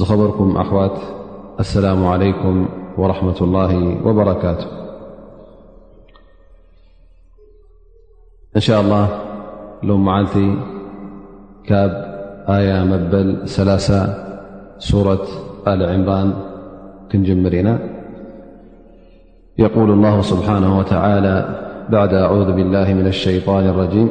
خبركم أخوات السلام عليكم ورحمة الله وبركاته إن شاء الله لو معلت كاب آية مبللا سورة آل عمران كنجمرنا يقول الله سبحانه وتعالى بعد أعوذ بالله من الشيطان الرجيم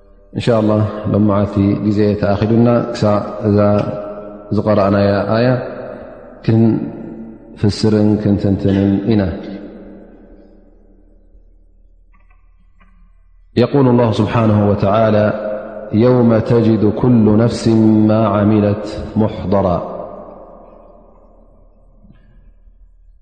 إن شاء الله لومعت جزي أخنا قرأنا يا آية كن ف السر كن تنتنم نا يقول الله سبحانه وتعالى يوم تجد كل نفس ما عملت محضرا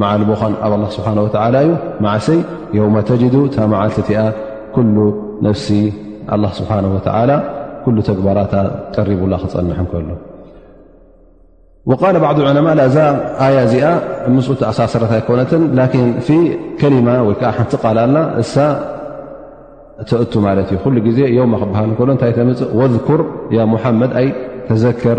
መዓል ቦኻን ኣብ ኣላ ስብሓን ወተዓላ እዩ ማዕሰይ የውመ ተጅዱ እታ መዓልቲ እቲኣ ኩሉ ነፍሲ ኣላ ስብሓን ወተዓላ ኩሉ ተግባራታ ቀሪቡላ ክፀንሕ እንከሎ ወቃል ባዕዱ ዕለማ እዛ ኣያ እዚኣ ምስኡ ተኣሳሰረት ኣይኮነትን ላኪን ፊ ከሊማ ወይ ከዓ ሓንቲ ቃል ኣላ እሳ ተእቱ ማለት እዩ ኩሉ ግዜ የውማ ክበሃል እንከሎ እንታይ ተምፅእ ወዝኩር ያ ሙሓመድ ኣይ ተዘከር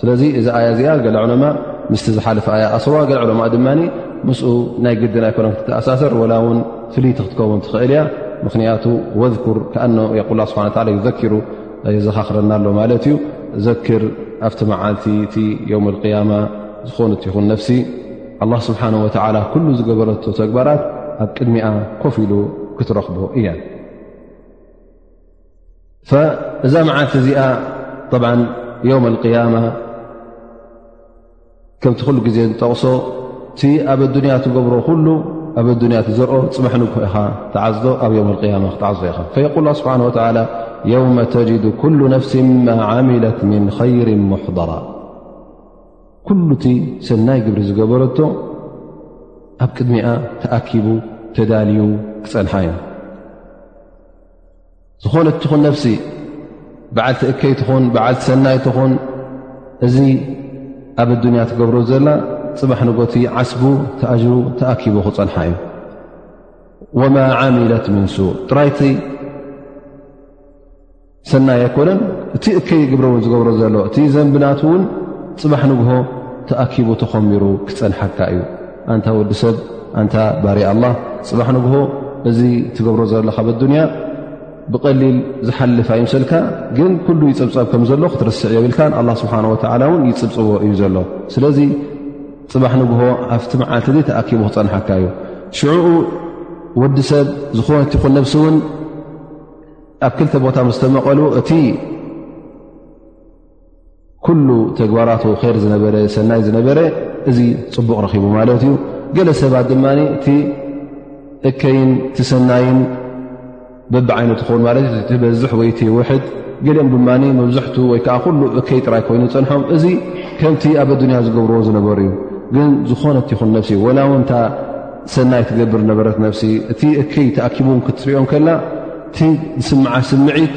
ስለዚ እዚ ኣያ እዚኣ ገለ ዕለማ ምስቲ ዝሓለፈ ኣያ ኣስርዋ ገለ ዕለማ ድማ ምስኡ ናይ ግድን ኣይኮነ ክትተኣሳሰር ወላ እውን ፍልይቲ ክትከውን ትኽእል እያ ምኽንያቱ ወኩር ከኣ የቁላ ስብሓ ዘኪሩ የዘኻኽረና ኣሎ ማለት እዩ ዘክር ኣብቲ መዓልቲ እቲ ዮም ቅያማ ዝኾኑት ይኹን ነፍሲ ኣላ ስብሓን ወተዓላ ኩሉ ዝገበረቶ ተግባራት ኣብ ቅድሚኣ ኮፍ ኢሉ ክትረኽቦ እያ እዛ መዓልቲ እዚኣ ዮም ያማ ከምቲ ኩሉ ግዜ ዝጠቕሶ እቲ ኣብ ኣዱንያ ትገብሮ ኩሉ ኣብ ኣዱንያ ትዘርኦ ፅባሕ ንግ ኢኻ ትዓዝዶ ኣብ ዮም ያማ ክትዓዝዶ ኢኻ የል ስብሓ ላ የውመ ተጅዱ ኩሉ ነፍሲ ማ ዓሚለት ምን ኸይር ሙሕضራ ኩሉ እቲ ሰናይ ግብሪ ዝገበረቶ ኣብ ቅድሚኣ ተኣኪቡ ተዳልዩ ክፀንሓ እዩ ዝኾነት ትኹን ነፍሲ በዓልቲ እከይ ትኹን በዓልቲ ሰናይ ትኹን እዚ ኣብ ኣዱንያ ትገብሮ ዘላ ፅባሕ ንጎቲ ዓስቡ ተኣጅሩ ተኣኪቡ ክፀንሓ እዩ ወማ ዓሚለት ምን ሱእ ጥራይቲ ሰናይ ኣይኮነን እቲ እከይ ግብረ እውን ዝገብሮ ዘሎ እቲ ዘንብናት እውን ፅባሕ ንግሆ ተኣኪቡ ተኾሚሩ ክፀንሓካ እዩ ኣንታ ወዲ ሰብ ኣንታ ባርያ ኣላ ፅባሕ ንግሆ እዚ ትገብሮ ዘለካ ብ ኣዱንያ ብቀሊል ዝሓልፍ ኣይምሰልካ ግን ኩሉ ይፅብፀብ ከም ዘሎ ክትርስዕ የብልካ ኣላ ስብሓን ወተላ እውን ይፅብፅቦ እዩ ዘሎ ስለዚ ፅባሕ ንግሆ ኣብቲ መዓልቲ እዘይ ተኣኪቡ ክፀንሓካ እዩ ሽዕኡ ወዲ ሰብ ዝኾነት ይኹን ነብሲ እውን ኣብ ክልተ ቦታ ምስተመቐሉ እቲ ኩሉ ተግባራቱ ር ዝነበረ ሰናይ ዝነበረ እዚ ፅቡቕ ረኺቡ ማለት እዩ ገለ ሰባት ድማ እቲ እከይን ትሰናይን በቢ ዓይነት ኸውን ማለት እ ትበዝሕ ወይ ቲ ውሕድ ገሊኦም ድማ መብዝሕቱ ወይ ከዓ ኩሉ እከይ ጥራይ ኮይኑ ፀንሖም እዚ ከምቲ ኣብ ኣዱንያ ዝገብርዎ ዝነበሩ እዩ ግን ዝኾነት ይኹን ነፍሲ ወላ እውን እታ ሰናይ ትገብር ነበረት ነፍሲ እቲ እከይ ተኣኪቡን ክትሪኦ ከላ እቲ ዝስምዓ ስምዒት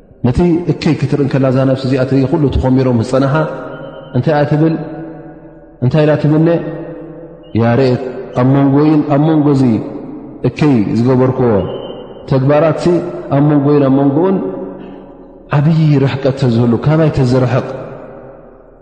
ነቲ እከይ ክትርኢ ከላ እዛ ነብሲ እዚኣ ትርኢ ኩሉ እቲ ኮሚሮም ዝፀናሓ እንታይ እያ ትብል እንታይ ኢላ ትምነ ያርት ኣብ መንጎይን ኣብ መንጎ እዚ እከይ ዝገበርክዎ ተግባራት ኣብ መንጎይን ኣብ መንጎኡን ዓብዪ ርሕቀት ተዝህሉ ካባይ ተዝርሕቕ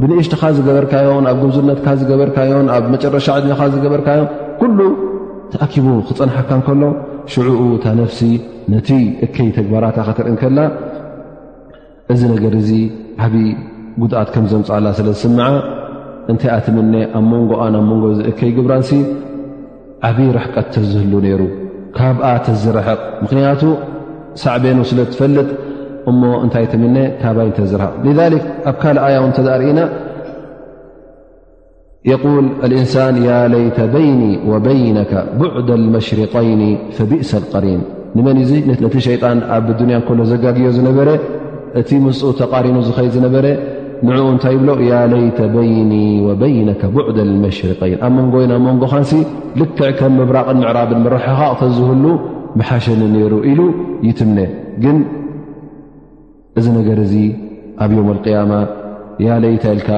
ብንእሽትኻ ዝገበርካዮን ኣብ ጉብዝነትካ ዝገበርካዮን ኣብ መጨረሻ ዕድሜኻ ዝገበርካዮን ኩሉ ተኣኪቡ ክፀንሓካ እንከሎ ሽዕኡ እታ ነፍሲ ነቲ እከይ ተግባራታ ክትርኢ ከላ እዚ ነገር እዚ ዓብ ጉድኣት ከም ዘምፅኣላ ስለ ዝስምዓ እንታይ ኣትምነ ኣብ መንጎኣን ኣብ መንጎ ዝእከይ ግብራንሲ ዓብዪ ርሕቀት ተዝህሉ ነይሩ ካብኣ ተዝርሕቕ ምኽንያቱ ሳዕቤኑ ስለ ትፈልጥ እሞ እንታይ ትምነ ካባይ ተዝርሕቕ ኣብ ካልእ ኣያ እውን ተርእና የል ኣልእንሳን ያ ለይተ በይኒ ወበይነካ ቡዕድ ልመሽርቀይኒ ፈቢእሰ ቀሪን ንመን እዙ ነቲ ሸይጣን ኣብ ዱንያ ከሎ ዘጋግዮ ዝነበረ እቲ ምስኡ ተቃሪኑ ዝኸይ ዝነበረ ንዕኡ እንታይ ይብሎ ያ ለይተ በይኒ ወበይነከ ቡዕደ ልመሽርቀይን ኣብ መንጎይን ኣብ መንጎኻንሲ ልክዕ ከም ምብራቕን ምዕራብን ምርሕኻቕ ተዝህሉ መሓሸኒ ነይሩ ኢሉ ይትምነ ግን እዚ ነገር እዚ ኣብ ዮም ኣልቅያማ ያ ለይተ ኢልካ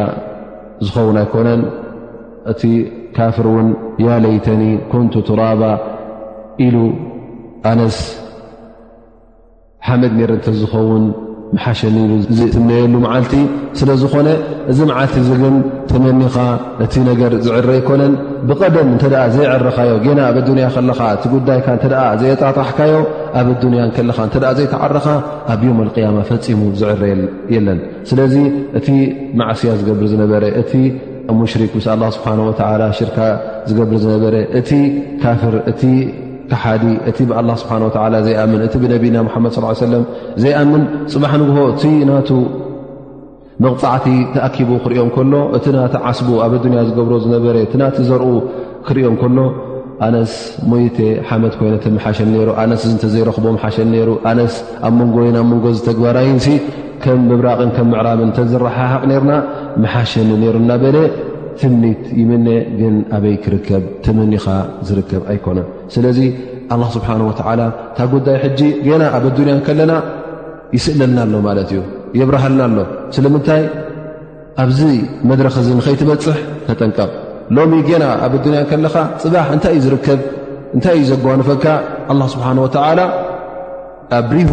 ዝኸውን ኣይኮነን እቲ ካፍር እውን ያ ለይተኒ ኮንቱ ትራባ ኢሉ ኣነስ ሓመድ ነር እንተዝኸውን መሓሸኒ ኢሉ ዝትምነየሉ መዓልቲ ስለ ዝኾነ እዚ መዓልቲ እዚ ግን ተመኒኻ እቲ ነገር ዝዕረ ኣይኮነን ብቐደም እንተ ዘይዕረኻዮ ጌና ኣብ ኣዱንያ ከለኻ እቲ ጉዳይካ እተ ዘየጣጣሕካዮ ኣብ ኣዱንያ ከለኻ እተ ዘይተዓረኻ ኣብ ዮም ኣልቅያማ ፈፂሙ ዝዕረ የለን ስለዚ እቲ ማዕስያ ዝገብር ዝነበረ እቲ ሙሽሪክ ምስ ኣላ ስብሓን ወተላ ሽርካ ዝገብር ዝነበረ እቲ ካፍር እቲ ካሓዲ እቲ ብኣላ ስብሓን ወላ ዘይኣምን እቲ ብነቢና ሓመድ ስ ሰለም ዘይኣምን ፅባሕ ንግሆ እቲ ናቱ መቕፃዕቲ ተኣኪቡ ክሪኦ ከሎ እቲ ና ዓስቡ ኣብ ኣዱንያ ዝገብሮ ዝነበረ እቲ ናቲ ዘርኡ ክሪኦ ከሎ ኣነስ ሞይተ ሓመድ ኮይነ ተመሓሸ ነይሩ ኣነስ እዚእንተዘይረኽቦ መሓሸ ነይሩ ኣነስ ኣብ መንጎይን ኣብ መንጎ ዝተግባራይን ከም ምብራቕን ከም ምዕራብን እንተ ዝረሓሓቕ ነርና መሓሸኒ ነይሩ እናበለ ትምኒት ይምነ ግን ኣበይ ክርከብ ተመኒኻ ዝርከብ ኣይኮነን ስለዚ ኣላ ስብሓን ወተዓላ እታ ጉዳይ ሕጂ ገና ኣብ ኣዱንያ ከለና ይስእለልና ኣሎ ማለት እዩ የብርሃልና ኣሎ ስለምንታይ ኣብዚ መድረኽ እዚ ንኸይትበፅሕ ተጠንቀቕ ሎሚ ገና ኣብ ኣዱንያ ከለኻ ፅባሕ እንታይ እዩ ዝርከብ እንታይ እዩ ዘጓንፈካ ኣላ ስብሓን ወተዓላ ኣብሪሁ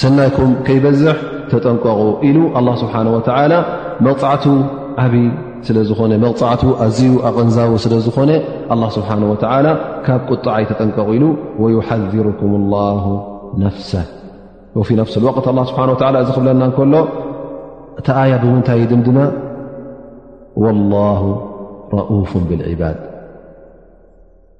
ሰናይኩም ከይበዝሕ ተጠንቀቑ ኢሉ ኣላ ስብሓን ወተዓላ መቕፃዕቱ ዓብ ስለ ዝኾነ መቕፃዕቱ ኣዝዩ ኣቐንዛዊ ስለ ዝኾነ ኣላ ስብሓን ወተዓላ ካብ ቁጣዓይ ተጠንቀቑ ኢሉ ወዩሓርኩም ላሁ ነፍሰ ወፊ ነፍሲ ወቅት ኣላ ስብሓን ወላ እዚ ክብለና እንከሎ እቲ ኣያ ብምንታይ ይድምድና ወላሁ ረኡፍ ብልዕባድ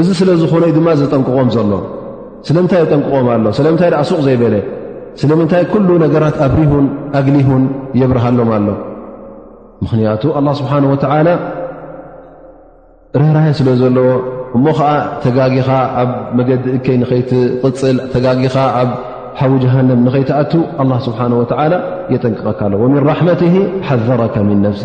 እዚ ስለ ዝኾነ እዩ ድማ ዘጠንቅቖም ዘሎ ስለምንታይ የጠንቅቖም ኣሎ ስለምንታይ ደኣ ሱቕ ዘይበለ ስለምንታይ ኩሉ ነገራት ኣብሪሁን ኣግሊሁን የብርሃሎም ኣሎ ምኽንያቱ ኣላ ስብሓን ወተዓላ ርህራሀ ስለ ዘለዎ እሞ ኸዓ ተጋጊኻ ኣብ መገዲ እከይ ንኸይትቕፅል ተጋጊኻ ኣብ ሓዊ ጀሃንም ንኸይትኣቱ ኣላ ስብሓን ወተዓላ የጠንቅቐካ ኣሎ ወምን ራሕመት ሓዘረካ ምን ነፍሲ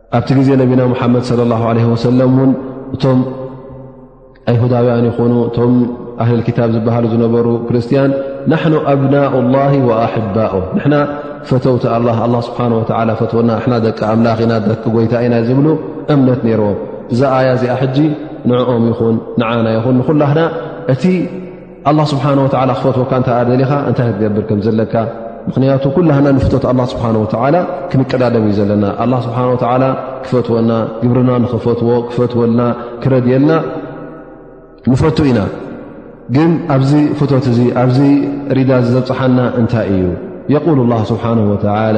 ኣብቲ ግዜ ነቢና ሙሓመድ ለ ላ ለ ወሰለም እውን እቶም ኣይሁዳውያን ይኹኑ እቶም ኣህል ክታብ ዝበሃሉ ዝነበሩ ክርስትያን ናሕኑ ኣብናኡ ላ ወኣሕባኦ ንሕና ፈተውቲ ኣላ ኣላ ስብሓን ወላ ፈትወና ንሕና ደቂ ኣምላኽ ኢና ደቂ ጎይታ ኢና ዝብሉ እምነት ነይርዎም እዛ ኣያ እዚኣ ሕጂ ንዕኦም ይኹን ንዓና ይኹን ንኩላህና እቲ ኣላ ስብሓን ወላ ክፈትወካ እንተ ደሊኻ እንታይ ክትገብር ከም ዘለካ ምኽንያቱ ኩላህና ንፍቶት ኣላ ስብሓን ወላ ክንቀዳደም እዩ ዘለና ኣላ ስብሓን ወላ ክፈትወና ግብርና ንኽፈትዎ ክፈትወልና ክረድየልና ንፈቱ ኢና ግን ኣብዚ ፍቶት እዚ ኣብዚ ሪዳ ዘብፅሓና እንታይ እዩ የቁል ላ ስብሓን ወላ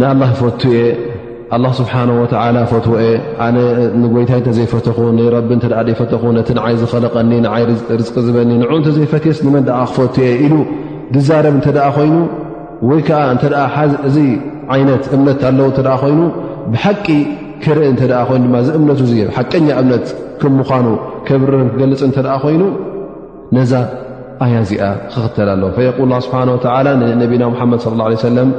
ንኣላህ ፈቱ እየ ኣላ ስብሓን ወተላ ፈትወ እየ ኣነ ንጎይታይ እንተዘይፈተኹ ንረቢ እተ ዘይፈተኹ ነቲ ንዓይ ዝኸለቀኒ ንዓይ ርዝቂ ዝበኒ ንዑ እንተዘይፈትየስ ንመን ደኣ ክፈቱ እየ ኢሉ ዝዛረብ እንተ ደኣ ኮይኑ ወይ ከዓ እንተ እዚ ዓይነት እምነት ኣለዉ እተ ኮይኑ ብሓቂ ክርኢ እንተ ኮይኑ ድማ እዚ እምነቱ ሓቀኛ እምነት ክም ምዃኑ ከብርርን ክገልፅ እንተደኣ ኮይኑ ነዛ ኣያ እዚኣ ክኽተል ኣለ ፈየቁል ላ ስብሓን ወተላ ንነቢና ሙሓመድ ለ ላ ሰለም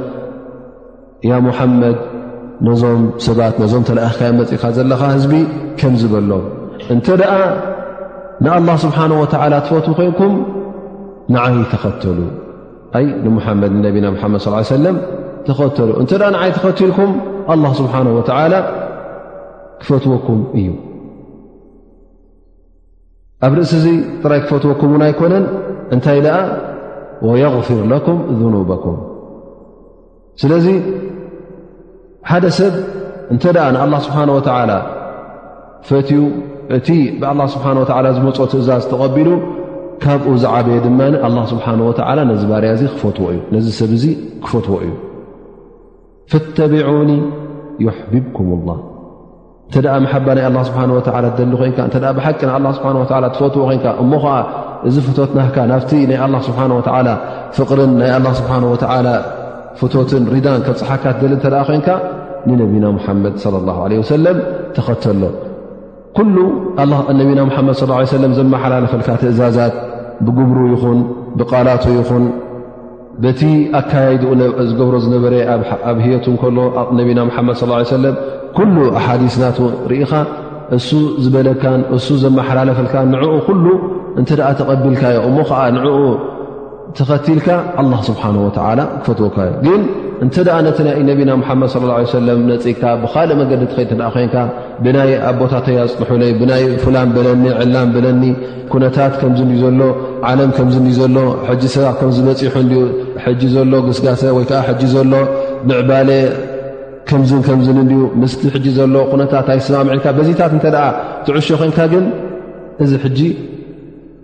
ያ ሙሓመድ ነዞም ሰባት ነዞም ተላእኽካዮ መፅእካ ዘለኻ ህዝቢ ከም ዝበሎ እንተ ደኣ ንኣላ ስብሓን ወተላ ትፈት ኮይንኩም ንዓይ ተኸተሉ ኣይ ንሙሓመድ ንነቢና ሓመድ ስ ሰለም ተኸተሉ እንተ ንዓይ ተኸትልኩም ኣላ ስብሓን ወተላ ክፈትወኩም እዩ ኣብ ርእሲ እዚ ጥራይ ክፈትወኩም ውን ኣይኮነን እንታይ ደኣ ወየغፍር ለኩም ذኑበኩም ስለዚ ሓደ ሰብ እንተ ደኣ ንኣላ ስብሓን ወተዓላ ፈትዩ እቲ ብኣላ ስብሓን ወላ ዝመፆ ትእዛዝ ተቐቢሉ ካብኡ ዝዓበየ ድማ ኣላ ስብሓን ወተዓላ ነዚ ባርያ እዚ ክፈትዎ እዩ ነዚ ሰብ እዚ ክፈትዎ እዩ ፈተቢዑኒ ዩሕቢብኩም ላህ እንተ ደኣ መሓባ ናይ ኣላ ስብሓን ወላ ትደሊ ኮይንካ እተ ብሓቂ ንኣ ስብሓን ወ ትፈትዎ ኮንካ እሞ ኸዓ እዚ ፍቶት ናካ ናብቲ ናይ ኣላ ስብሓን ወላ ፍቕርን ናይ ኣላ ስብሓን ወላ ፍቶትን ሪዳን ከብፅሓካ ትደሊ እተ ኮይንካ ንነቢና ሙሓመድ ለ ላ ለ ወሰለም ተኸተሎ ኩሉ ነቢና ሙሓመድ ስ ሰለም ዘመሓላለፈልካ ትእዛዛት ብግብሩ ይኹን ብቓላቱ ይኹን በቲ ኣካያይኡ ዝገብሮ ዝነበረ ኣብ ህየቱ እከሎ ነቢና ሓመድ ሰለም ኩሉ ኣሓዲስናት ርኢኻ እሱ ዝበለካን እሱ ዘመሓላለፈልካ ንኡ ኩሉ እንተ ተቐቢልካዮ እሞ ከዓ ንኡ ተኸቲልካ ኣላ ስብሓን ወተላ ክፈትወካ ዩ ግን እንተ ኣ ነቲ ናይ ነቢና ሓመድ صለ ه ሰለ ነፅግካ ብካልእ መገዲ ትኸይድ እ ኮንካ ብናይ ኣቦታተይ ኣፅንሑለይ ብናይ ፍላን በለኒ ዕላን በለኒ ኩነታት ከምዚ እ ዘሎ ዓለም ከምዚ እ ዘሎ ሕጂ ሰባት ከምዚ በፂሑ ዩ ሕጂ ዘሎ ግስጋሰ ወይከዓ ሕጂ ዘሎ ምዕባለ ከምዝን ከምዝን እንድዩ ምስቲ ሕጂ ዘሎ ኩነታት ኣይስማምዒልካ በዚታት እንተ ትዕሾ ኮንካ ግን እዚ ሕጂ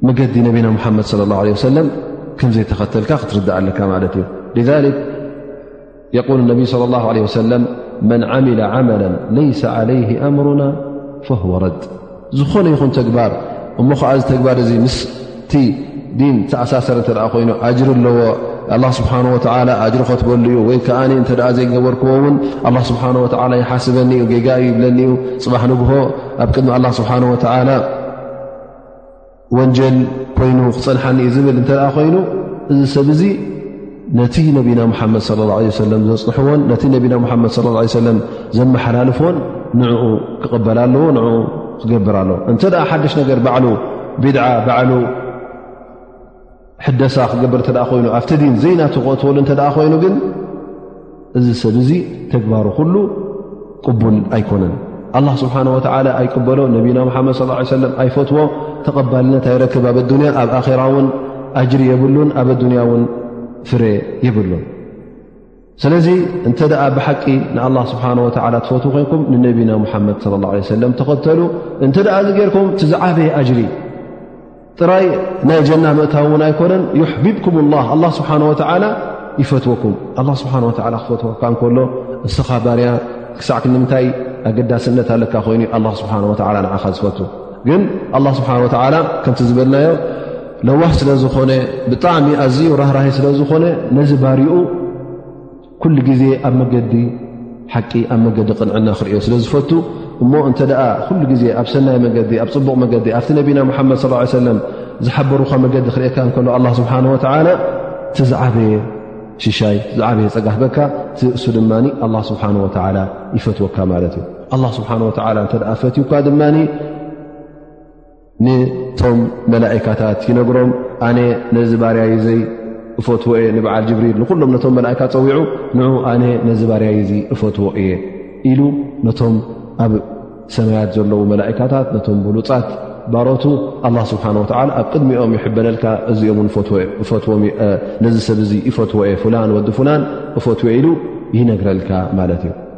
መገዲ ነቢና ሙሓመድ صለ ላه ለ ሰለም ከም ዘይተኸተልካ ክትርዳእ ኣለካ ማለት እዩ ذሊክ የقል ነብይ صለ ላه ለ ወሰለም መን ዓሚለ ዓመላ ለይሰ ዓለይህ ኣምሩና ፈሁወ ረድ ዝኾነ ይኹን ተግባር እሞ ከዓ እዚ ተግባር እዚ ምስቲ ዲን ተኣሳሰረ እተ ኮይኑ ኣጅሪ ኣለዎ ኣላ ስብሓን ወላ ኣጅሪ ከትበሉ እዩ ወይ ከኣ እንተ ዘይገበርክዎ ውን ኣላ ስብሓን ወ ይሓስበኒ እዩ ጌጋ እዩ ይብለኒ እዩ ፅባሕ ንግሆ ኣብ ቅድሚ ኣላ ስብሓን ወላ ወንጀል ኮይኑ ክፀንሓኒ እዩ ዝብል እንተ ኮይኑ እዚ ሰብ እዚ ነቲ ነቢና ሙሓመድ ለ ላ ለ ሰለም ዘፅንሕዎን ነቲ ነቢና ሓመድ ለ ላ ሰለም ዘመሓላልፍዎን ንዕኡ ክቕበል ኣለዎ ንኡ ክገብር ኣለዎ እንተ ሓደሽ ነገር ባዕሉ ቢድዓ ባዕሉ ሕደሳ ክገብር እተ ኮይኑ ኣብቲ ዲን ዘይናቱ ክእትወሉ እተ ኮይኑ ግን እዚ ሰብ እዚ ተግባሩ ኩሉ ቅቡል ኣይኮነን ኣላ ስብሓን ወተላ ኣይቅበሎ ነቢና ሓመድ ስ ሰለም ኣይፈትዎ ተቐባልነት ኣይረክብ ኣብ ኣዱንያ ኣብ ኣራ እውን ኣጅሪ የብሉን ኣብ ኣዱንያ እውን ፍረ የብሉን ስለዚ እንተ ደኣ ብሓቂ ንኣላ ስብሓን ወላ ትፈት ኮይንኩም ንነቢና ሙሓመድ ለ ላ ለ ሰለም ተኸተሉ እንተ ደኣ እዚ ጌርኩም ትዝዓበየ ኣጅሪ ጥራይ ናይ ጀና ምእታው እውን ኣይኮነን ዩሕቢብኩም ላ ኣላ ስብሓን ወላ ይፈትወኩም ኣላ ስብሓን ወ ክፈትወካ እንከሎ እስኻ ባርያ ክሳዕ ክንምንታይ ኣገዳስነት ኣለካ ኮይኑ ዩ ኣላ ስብሓን ወላ ንዓኻ ዝፈትው ግን ኣላ ስብሓን ወተላ ከምቲ ዝበልናዮ ለዋህ ስለ ዝኾነ ብጣዕሚ ኣዝዩ ራህራሂ ስለ ዝኾነ ነዚ ባርኡ ኩሉ ግዜ ኣብ መገዲ ሓቂ ኣብ መገዲ ቅንዕና ክርእዮ ስለ ዝፈቱ እሞ እንተ ደኣ ኩሉ ግዜ ኣብ ሰናይ መገዲ ኣብ ፅቡቕ መገዲ ኣብቲ ነቢና ሙሓመድ ስ ሰለም ዝሓበሩካ መገዲ ክርእካ እንከሎ ኣላ ስብሓን ወተላ እቲ ዝዓበየ ሽሻይ ዝዓበየ ፀጋህበካ እቲ እሱ ድማ ኣላ ስብሓን ወተላ ይፈትወካ ማለት እዩ ኣላ ስብሓን ወተዓላ እንተ ደኣ ፈትዩካ ድማ ንቶም መላእካታት ይነግሮም ኣነ ነዚ ባርያይ ዘይ እፈትዎ እየ ንበዓል ጅብሪል ንኹሎም ነቶም መላእካ ፀዊዑ ንዑ ኣነ ነዚ ባርያይ እዙ እፈትዎ እየ ኢሉ ነቶም ኣብ ሰማያት ዘለዉ መላእካታት ነቶም ብሉፃት ባሮቱ ኣላ ስብሓን ወተላ ኣብ ቅድሚኦም ይሕበነልካ እዚኦም ውን እፈትዎ ነዚ ሰብ እዙ እፈትዎ እየ ፍላን ወዲ ፍላን እፈትዎ ኢሉ ይነግረልካ ማለት እዩ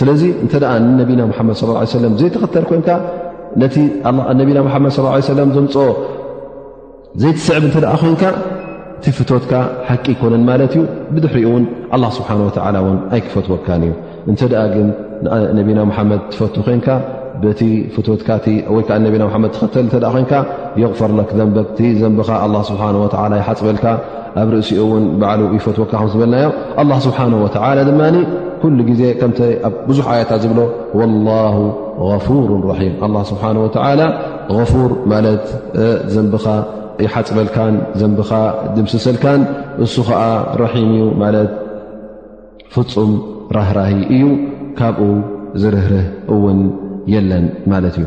ስለዚ እንተ ንነቢና ሓመድ ص ሰለ ዘይትኽተል ኮንካ ነቲ ነቢና ሓመድ ص ሰለ ዘምፅኦ ዘይትስዕብ እተ ኮንካ እቲ ፍቶትካ ሓቂ ይኮነን ማለት እዩ ብድሕሪኡ እውን ኣላ ስብሓን ወተላ እውን ኣይክፈትወካን እዩ እንተ ግን ነቢና ሓመድ ትፈቱ ኮንካ በቲ ፍትወትካ ወይከዓ ነቢና ሓመድ ትኽተል እተ ኮንካ የቕፈርለክ ዘንበ ዘንብኻ ስብሓ ወላ ይሓፅበልካ ኣብ ርእሲኡ እውን ባዕሉ ይፈትወካ ከም ዝበልናዮ ኣላ ስብሓን ወተላ ድማ ኩሉ ግዜ ከምቲ ኣብ ብዙሕ ኣያታት ዝብሎ ወላሁ ፉሩ ራሒም ኣላ ስብሓን ወተላ ፉር ማለት ዘንብኻ ይሓፅበልካን ዘንብኻ ድምስሰልካን እሱ ከዓ ራሒም እዩ ማለት ፍፁም ራህራሂ እዩ ካብኡ ዝርህርህ እውን የለን ማለት እዩ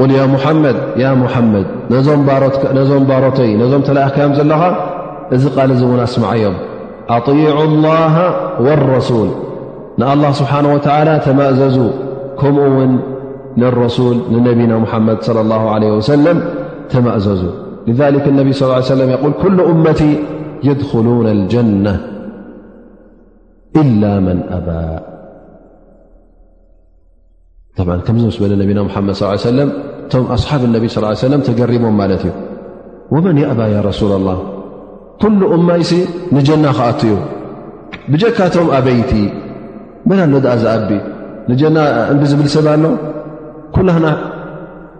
ቁል ያ ሙሓመድ ያ ሙሓመድ ነዞም ባሮተይ ነዞም ተላእክካዮም ዘለኻ እዚ ቃል እዚ እውን ኣስማዓዮም ኣጢዑ ላሃ ወረሱል ንኣላ ስብሓን ወተዓላ ተማእዘዙ ከምኡ ውን ንረሱል ንነቢና ሙሓመድ ለ ላ ለ ወሰለም ተማእዘዙ ذሊክ ነቢ ስ ሰለም የል ኩሉ እመቲ የድኹሉና ልጀና ኢላ መን ኣባ ከምዚ ምስ በለ ነቢና ሓመድ ስ ሰለም እቶም ኣስሓብ ነቢ ስ ሰለም ተገሪሞም ማለት እዩ ወመን የእባ ያ ረሱላ ላ ኩሉ እማይሲ ንጀና ክኣት እዩ ብጀካቶም ኣበይቲ መና ሎ ድኣ ዝኣቢ ንጀና እንቢ ዝብል ሰብ ኣሎ ኩላና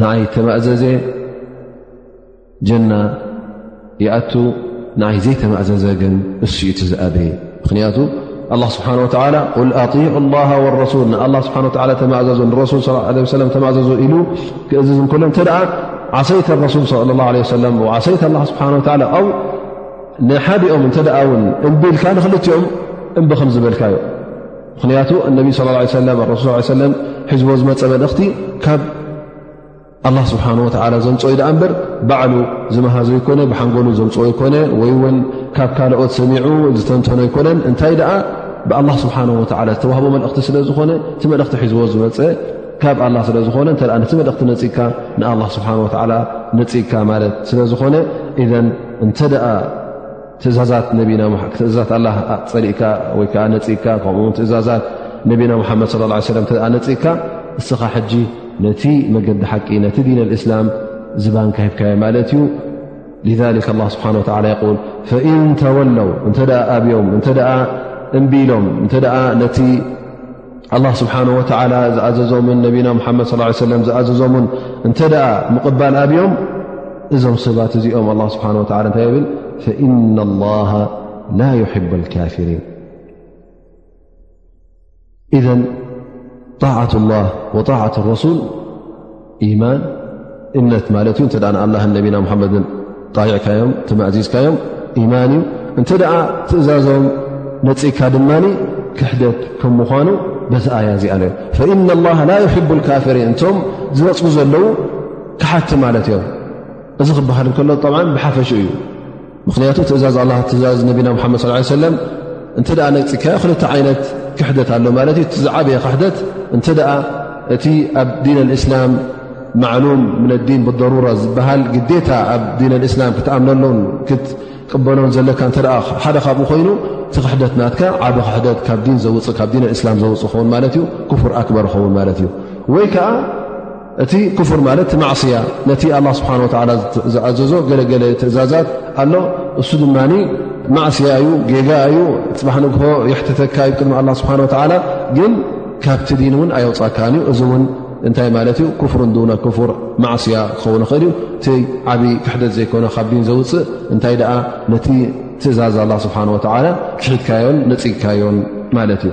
ንኣይ ተማእዘዘ ጀና ይኣቱ ንይ ዘይተማእዘዘ ግን እሱ እቲ ዝኣበ ምክንያቱ ኣ ስብሓ ወ ል ኣጢዑ ላ ረሱል ንኣ ስብሓ ተማእዘዙ ንረሱል ሰለ ተማእዘዙ ኢሉ ክእዝዝ እከሎ እተ ዓሰይተ ረሱል ለ ላ ለ ሰለ ዓሰይት ላ ስብሓ ኣው ንሓዲኦም እንተ ውን እምቢልካ ንክልትኦም እምቢ ከም ዝበልካ ዩ ምኽንያቱ እነቢ ስ ሰለም ረሱ ሰለም ሒዝቦ ዝመፀ መልእኽቲ ካብ ኣላ ስብሓን ወላ ዘምፅኦዩ ድኣ እምበር ባዕሉ ዝመሃዘ ይኮነ ብሓንጎሉ ዘምፅኦ ይኮነ ወይ ውን ካብ ካልኦት ሰሚዑ ዝተንተኖ ኣይኮነን እንታይ ደኣ ብኣላ ስብሓን ወላ ዝተዋህቦ መልእኽቲ ስለ ዝኾነ እቲ መልእኽቲ ሒዝቦ ዝመፀ ካብ ኣላ ስለ ዝኾነ እተ ነቲ መልእኽቲ ነፅግካ ንኣላ ስብሓን ወላ ነፅግካ ማለት ስለ ዝኾነ እዘ እንተ ትእዛዛት ትእዛዛት ኣላ ፀሊእካ ወይ ከዓ ነፂግካ ከምኡውን ትእዛዛት ነቢና ሙሓመድ ለ ላ ሰለም ተ ነፂግካ እስኻ ሕጂ ነቲ መገዲ ሓቂ ነቲ ዲን ኣልእስላም ዝባንካ ሂብካዮ ማለት እዩ ሊክ ላ ስብሓን ወላ ይል ፈኢንተወለው እንተ ኣብዮም እንተ እምቢሎም እተ ነቲ ኣላ ስብሓን ወተላ ዝኣዘዞምን ነቢና ሙሓመድ ስ ሰለም ዝኣዘዞምን እንተ ደኣ ምቕባል ኣብዮም እዞም ሰባት እዚኦም ኣላ ስብሓን ወላ እንታይ የብል ፈኢና ላሃ ላ ይሕቡ ልካፊሪን እዘን ጣዓት ላ ወጣዓት ረሱል ኢማን እምነት ማለት እዩ እተ ንኣላን ነቢና ሓመድን ጣይዕካዮም ተማእዚዝካዮም ኢማን እዩ እንተ ደኣ ትእዛዞም ነፅካ ድማ ክሕደት ከም ምኳኑ በዚ ኣያ እዚኣ ዩ ፈኢና ላ ላ ይሕቡ ልካፍሪን እቶም ዝነፅጉ ዘለዉ ክሓቲ ማለት እዮም እዚ ክበሃል ከሎ ብሓፈሽ እዩ ምክንያቱ ትእዛዝ ኣ ትእዛዝ ነቢና ሓመድ ስ ሰለም እንተ ነፂካዮ ክልተ ዓይነት ክሕደት ኣሎ ማለት እዩ ቲዝዓበየ ክሕደት እንተ እቲ ኣብ ዲን ኣልእስላም ማዕሉም ምን ኣዲን ብضሩራ ዝበሃል ግዴታ ኣብ ዲን ኣልእስላም ክትኣምነሎን ክትቅበሎን ዘለካ እተ ሓደ ካብኡ ኮይኑ እቲ ክሕደት ናትካ ዓብ ክሕደት ካብ ዲን ዘውፅ ካብ ዲን ኣልእስላም ዘውፅ ክኸውን ማለት እዩ ክፉር ኣክበር ክኸውን ማለት እዩ ወይ ከዓ እቲ ክፍር ማለት እቲ ማዕስያ ነቲ ኣላ ስብሓን ወላ ዝኣዘዞ ገለገለ ትእዛዛት ኣሎ እሱ ድማ ማእስያ እዩ ጌጋ እዩ ፅባሕ ንግሆ የሕትተካ ዩ ቅድሚ ኣላ ስብሓን ወላ ግን ካብቲ ዲን እውን ኣይወፃካን እዩ እዚ እውን እንታይ ማለት እዩ ክፍር ንድውነ ክፍር ማዕስያ ክኸውን ይኽእል እዩ እቲ ዓብዪ ክሕደት ዘይኮነ ካብ ዲን ዘውፅእ እንታይ ደኣ ነቲ ትእዛዝ ኣላ ስብሓን ወላ ክሒድካዮን ነፅግካዮን ማለት እዩ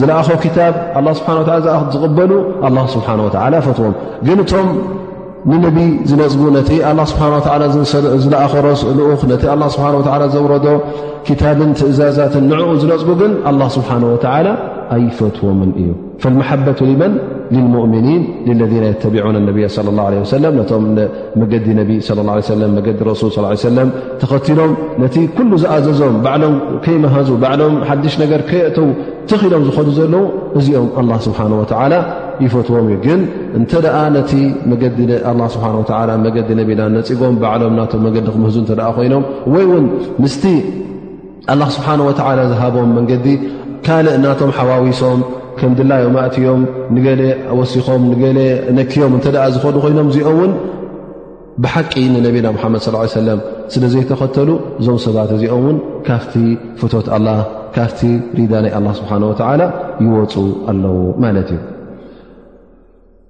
ዝለኣኾ ክታብ ኣላ ስብሓን ወላ ዝኣ ዝቕበሉ ኣላ ስብሓን ወላ ፈትዎም ግን እቶም ንነቢ ዝነፅጉ ነቲ ኣላ ስብሓን ወላ ዝለኣኾ ረስ ልኡኽ ነቲ ኣላ ስብሓን ወላ ዘውረዶ ክታብን ትእዛዛትን ንዕኡ ዝነፅጉ ግን ኣላ ስብሓን ወላ ኣይፈትዎምን እዩ ፈልመሓበቱ ሊመን ልልሙእምኒን ለذ የተቢዑን ነብያ ለ ላ ለ ሰለም ነቶም መገዲ ነቢ صለ ه ሰለ መገዲ ረሱል ص ሰለም ተኸትሎም ነቲ ኩሉ ዝኣዘዞም ባዕሎም ከይመሃዙ ባዕሎም ሓድሽ ነገር ከየእተው ተኺኢሎም ዝኸዱ ዘለዉ እዚኦም ኣላ ስብሓን ወተላ ይፈትዎም እዩ ግን እንተ ደኣ ነቲ ስብሓ መገዲ ነቢና ነፂጎም ባዕሎም ናቶም መገዲ ክምህዙ እተ ኮይኖም ወይ እውን ምስቲ ኣላህ ስብሓን ወተዓላ ዝሃቦም መንገዲ ካልእ ናቶም ሓዋዊሶም ከም ድላዮም ኣእትዮም ንገለ ወሲኾም ንገለ ነክዮም እንተ ዝኸዱ ኮይኖም እዚኦ እውን ብሓቂ ንነቢና ሙሓመድ ስ ሰለም ስለ ዘይተኸተሉ እዞም ሰባት እዚኦም እውን ካፍቲ ፍቶት ኣላ ካፍቲ ሪዳ ናይ ኣላ ስብሓን ወተዓላ ይወፁ ኣለዉ ማለት እዩ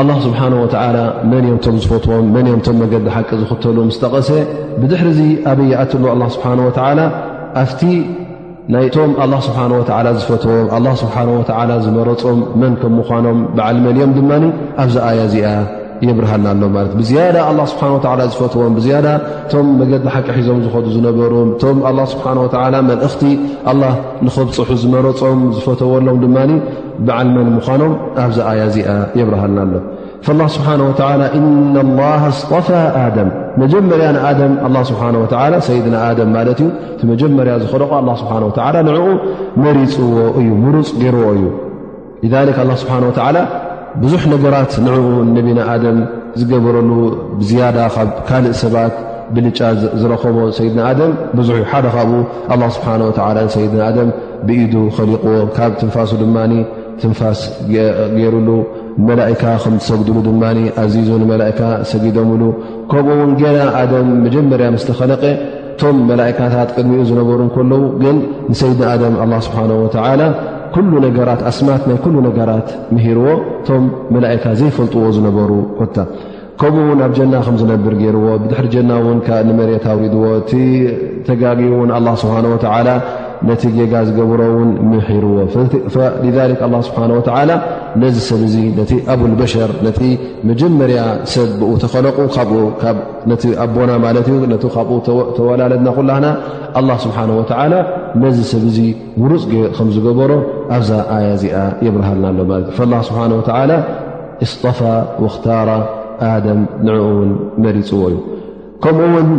ኣላህ ስብሓን ወተዓላ መን እዮም ቶም ዝፈትዎም መን እዮም ቶም መገዲ ሓቂ ዝኽተሉ ምስ ጠቐሰ ብድሕሪ እዚ ኣበይ ይኣትሉ ኣላ ስብሓን ወተዓላ ኣፍቲ ናይቶም ኣላ ስብሓን ወተዓላ ዝፈትዎም ኣላ ስብሓን ወተዓላ ዝመረፆም መን ከም ምዃኖም በዓል መን እዮም ድማ ኣብዚ ኣያ እዚኣ የብርሃና ኣሎ ማለት ብዝያዳ ኣላ ስብሓን ወተዓላ ዝፈትዎም ብዝያዳ እቶም መገዲ ሓቂ ሒዞም ዝኸዱ ዝነበሩ እቶም ኣላ ስብሓን ወተዓላ መልእኽቲ ኣላ ንኸብፅሑ ዝመረፆም ዝፈተወሎም ድማ በዓል መን ምዃኖም ኣብዛ ኣያ እዚኣ የብርሃልና ኣሎ ላ ስብሓን ወላ እና ላ ኣስጠፋ ኣደም መጀመርያ ንኣደም ኣላ ስብሓን ወላ ሰይድና ኣደም ማለት እዩ እቲ መጀመርያ ዝኸለቑ ኣላ ስብሓን ወላ ንዕኡ መሪፅዎ እዩ ምሩፅ ገይርዎ እዩ ሊክ ኣላ ስብሓን ወላ ብዙሕ ነገራት ንዕኡ ነቢና ኣደም ዝገበረሉ ብዝያዳ ካብ ካልእ ሰባት ብልጫ ዝረከቦ ሰይድና ኣደም ብዙሕ ሓደ ካብኡ ኣላ ስብሓን ወላ ንሰይድና ኣደም ብኢዱ ኸሊቕዎ ካብ ትንፋሱ ድማ ትንፋስ ገይሩሉ መላእካ ከም ትሰግድሉ ድማ ኣዚዙ ንመላእካ ሰጊዶምሉ ከምኡ እውን ገና ኣደም መጀመርያ ምስ ተኸለቀ እቶም መላእካታት ቅድሚኡ ዝነበሩ ከለዉ ግን ንሰይድና ኣደም ኣላ ስብሓን ወተላ ኩሉ ነገራት ኣስማት ናይ ኩሉ ነገራት ምሂርዎ እቶም መላእካ ዘይፈልጥዎ ዝነበሩ ኮታ ከምኡ ውን ኣብ ጀና ከም ዝነብር ገይርዎ ብድሕሪ ጀና እውን ከ ንመሬት ኣውሪድዎ እቲ ተጋጊ እውን ኣላ ስብሓን ወተላ ነቲ ጌጋ ዝገብሮ እውን ምሒርዎ ላ ስብሓን ወተላ ነዚ ሰብ እዚ ነቲ ኣብልበሸር ነቲ መጀመርያ ሰብ ብኡ ተኸለቁ ነቲ ኣቦና ማለት እዩ ነቲ ካብኡ ተወላለድና ኩላና ኣላ ስብሓን ወተላ ነዚ ሰብ እዚ ውሩፅ ከም ዝገበሮ ኣብዛ ኣያ እዚኣ የብርሃልና ኣሎ ማለት እዩ ስብሓን ወላ እስጠፋ ወክታራ ኣደም ንዕኡ እውን መሪፅዎ እዩ ከምኡ ውን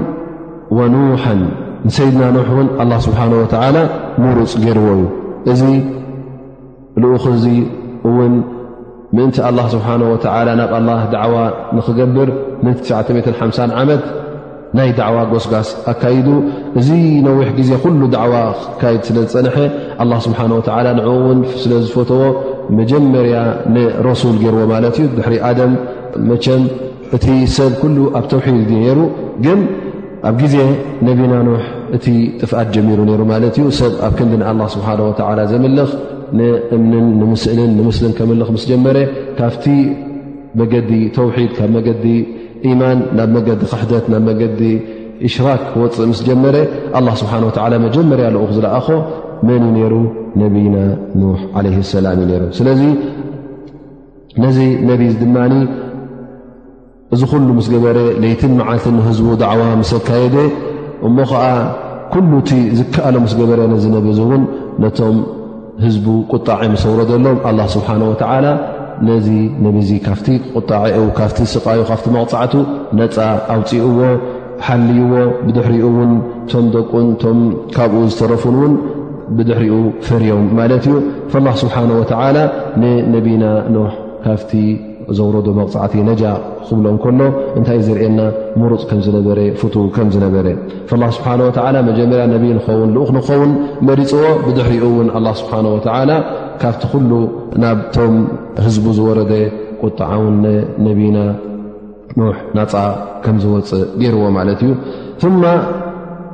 ወኑሓን ንሰይድና ኖሕ እውን ኣላ ስብሓን ወተዓላ ምሩፅ ገይርዎ እዩ እዚ ልኡኽ እዚ እውን ምእንቲ ኣላ ስብሓን ወተዓላ ናብ ኣላ ዳዕዋ ንክገብር ን 950 ዓመት ናይ ዳዕዋ ጎስጋስ ኣካይዱ እዚ ነዊሕ ግዜ ኩሉ ዳዕዋ ክካይድ ስለ ዝፀንሐ ኣላ ስብሓን ወተላ ንኡ እውን ስለ ዝፈተዎ መጀመርያ ንረሱል ገይርዎ ማለት እዩ ድሕሪ ኣደም መቸም እቲ ሰብ ኩሉ ኣብ ተውሒድ ዩ ነይሩ ግን ኣብ ግዜ ነቢና ኖሕ እቲ ጥፍኣት ጀሚሩ ነይሩ ማለት እዩ ሰብ ኣብ ክንዲ ንኣላ ስብሓ ወተላ ዘምልኽ ንእምንን ንምስእልን ንምስልን ከምልኽ ምስ ጀመረ ካብቲ መገዲ ተውሒድ ካብ መገዲ ኢማን ናብ መገዲ ክሕደት ናብ መገዲ እሽራክ ክወፅእ ምስ ጀመረ ኣላ ስብሓን ወላ መጀመርያ ልኡኽ ዝለኣኾ መን እዩ ነይሩ ነብይና ኑሕ ዓለ ሰላም እዩ ነይሩ ስለዚ ነዚ ነብ ድማ እዚ ኩሉ ምስ ገበረ ለይትን መዓልትን ንህዝቡ ዳዕዋ ምስ ኣካየደ እሞ ከዓ ኩሉ እቲ ዝከኣሎ ምስ ገበረ ነዚ ነብ እዚ እውን ነቶም ህዝቡ ቁጣዐ ምስ ኣውረደሎም ኣላ ስብሓን ወተዓላ ነዚ ነብ ዚ ካብቲ ቁጣዐኡ ካብቲ ስቃዩ ካብቲ መቕፃዕቱ ነፃ ኣውፅእዎ ሓልይዎ ብድሕሪኡ እውን ቶም ደቁን ቶም ካብኡ ዝተረፉን እውን ብድሕሪኡ ፈርዮም ማለት እዩ ላ ስብሓን ወተዓላ ንነቢና ኖሕ ካብቲ ዘውረዶ መቕፃዕቲ ነጃ ክብሎ እንከሎ እንታይ ዝርእየና ምሩፅ ከም ዝነበረ ፍቱ ከም ዝነበረ ላ ስብሓን ወላ መጀመርያ ነብይ ንኸውን ልኡኽ ንኸውን መሪፅዎ ብድሕሪኡ እውን ኣላ ስብሓን ወተዓላ ካብቲ ኩሉ ናብቶም ህዝቡ ዝወረደ ቁጣዓውን ነብና ኖሕ ናፃ ከም ዝወፅእ ገይርዎ ማለት እዩ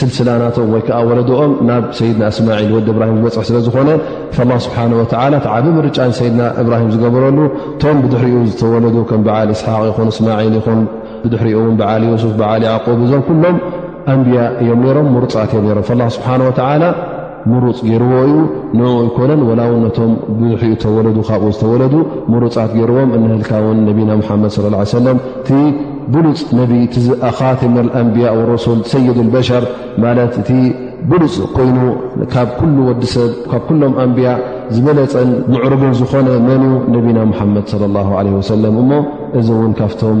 ስልስላ ናቶም ወይ ከዓ ወለድኦም ናብ ሰይድና እስማዒል ወዲ እብራሂም ዝበፅሕ ስለ ዝኾነ ላ ስብሓን ወተላ ዓብ ምርጫ ንሰይድና እብራሂም ዝገበረሉ እቶም ብድሕሪኡ ዝተወለዱ ከም በዓል እስሓቅ ይኹን እስማዒል ይኹን ብድሕሪኡ እውን በዓል ዮሱፍ በዓል ያዕቁብ እዞም ኩሎም ኣንብያ እዮም ነሮም ሙርፃት እዮም ሮም ስብሓን ወተላ ምሩፅ ገይርዎ እዩ ንኡ ኣይኮነን ወላ ውን ነቶም ብዝሕኡ ተወለዱ ካብኡ ዝተወለዱ ምሩፃት ገይርዎም እንህልካ ውን ነቢና ሓመድ ስ ሰለም እቲ ብሉፅ ነቢ ኻትም ኣንብያ ረሱል ሰይድ ልበሸር ማለት እቲ ብሉፅ ኮይኑ ካብ ኩሉ ወዲ ሰብ ካብ ኩሎም ኣንብያ ዝበለፀን ምዕርግን ዝኾነ መን እዩ ነቢና ሓመድ ለ ለ ወሰለም እሞ እዚ እውን ካብቶም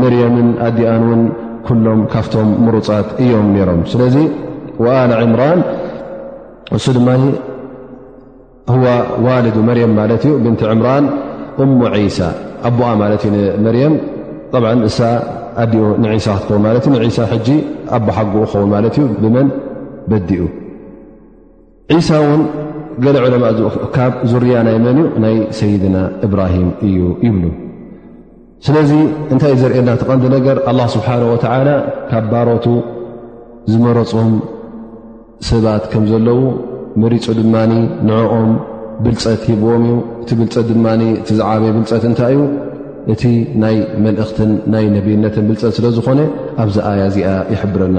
መርየምን ኣዲኣን ውን ኩሎም ካብቶም ምሩፃት እዮም ነሮም ስለዚ ወኣል ዕምራን እሱ ድማ ህዋ ዋልዱ መርየም ማለት እዩ ብንቲ ዕምራን እሙ ዒሳ ኣቦኣ ማለት እዩ ንመርየም ብ እሳ ኣዲኡ ንዒሳ ክትከውን ማለት እዩ ንሳ ሕጂ ኣቦሓጎኡ ክኸውን ማለት እዩ ብመን በዲኡ ዒሳ እውን ገለ ዑለማ ካብ ዙርያ ናይ መን እዩ ናይ ሰይድና እብራሂም እዩ ይብሉ ስለዚ እንታይ ዘርእየና ተቐንዲ ነገር ኣላ ስብሓን ወተዓላ ካብ ባሮቱ ዝመረፆም ሰባት ከም ዘለዉ መሪፁ ድማ ንዕኦም ብልፀት ሂብዎም እዩ እቲ ብልፀት ድማ እቲ ዝዓበየ ብልፀት እንታይ እዩ እቲ ናይ መልእኽትን ናይ ነብይነትን ብልፀት ስለ ዝኾነ ኣብዚ ኣያ እዚኣ ይሕብረና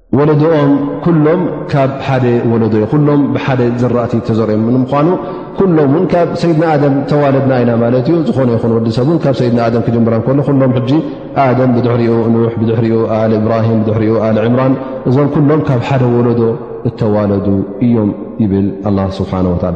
ወለድኦም ኩሎም ካብ ሓደ ወለዶ ዩ ኩሎም ብሓደ ዘራእቲ ተዘርኦም ንምኳኑ ኩሎም ውን ካብ ሰይድና ኣደም ተዋለድና ኢና ማለት እዩ ዝኾነ ይኹን ወዲ ሰብ ን ካብ ሰይድና ኣደም ክጀምራ ከሎ ኩሎም ሕጂ ኣደም ብድሕሪኡ ኑሕ ብድሕሪኡ ኣል እብራሂም ብድሕሪኡ ኣል ዕምራን እዞም ኩሎም ካብ ሓደ ወለዶ እተዋለዱ እዮም ይብል ኣላ ስብሓን ወላ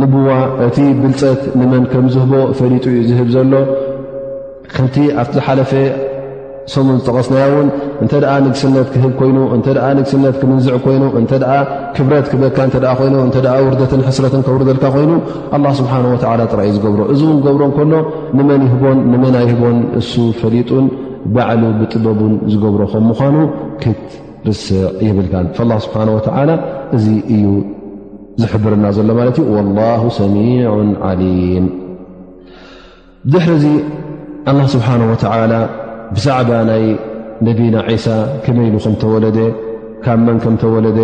ንቡዋ እቲ ብልፀት ንመን ከም ዝህቦ ፈሊጡ እዩ ዝህብ ዘሎ ከምቲ ኣብቲ ዝሓለፈ ሰሙን ዝጠቐስናዮ እውን እንተ ንግስነት ክህብ ኮይኑ እተ ንግስነት ክምንዝዕ ኮይኑ እተ ክብረት ክበካ እተ ኮይኑ እተ ውርደትን ሕስረትን ከውርደልካ ኮይኑ ኣላ ስብሓን ወላ ጥራይ እዩ ዝገብሮ እዚ እውን ገብሮ ከሎ ንመን ይህቦን ንመን ኣይህቦን እሱ ፈሊጡን ባዕሉ ብጥበቡን ዝገብሮ ከም ምዃኑ ክትርስዕ ይብልካ ላ ስብሓን ወላ እዚ እዩ ዝሕብርና ዘሎ ማለት እዩ ወላሁ ሰሚዑ ዓሊም ድሕሪ እዚ ኣላ ስብሓን ወተላ ብዛዕባ ናይ ነቢና ዒሳ ከመይሉ ከም ተወለደ ካብ መን ከም ተወለደ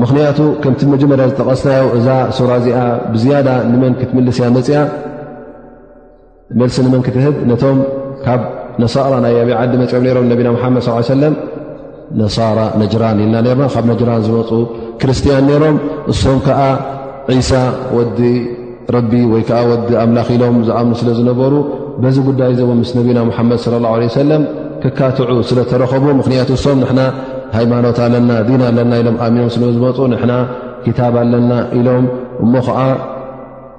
ምኽንያቱ ከምቲ መጀመርያ ዝጠቐስናዮ እዛ ሱራ እዚኣ ብዝያዳ ንመን ክትምልስ እያ መፅኣ መልሲ ንመን ክትህብ ነቶም ካብ ነሳራ ናይ ኣበይ ዓዲ መፅኦም ነሮም ነቢና ሓመድ ስ ሰለም ነሳራ ነጅራን ኢልና ነርና ካብ ነጅራን ዝመፁ ክርስትያን ነይሮም እሶም ከዓ ዒሳ ወዲ ረቢ ወይ ከዓ ወዲ ኣምላኽ ኢሎም ዝኣምኑ ስለ ዝነበሩ በዚ ጉዳይ ዘ ምስ ነቢና ሓመድ ለ ላ ለ ሰለም ክካትዑ ስለ ተረኸቡ ምክንያቱ እሶም ንና ሃይማኖት ኣለና ዲና ኣለና ኢሎም ኣሚኖም ስለ ዝመፁ ንና ክታብ ኣለና ኢሎም እሞ ከዓ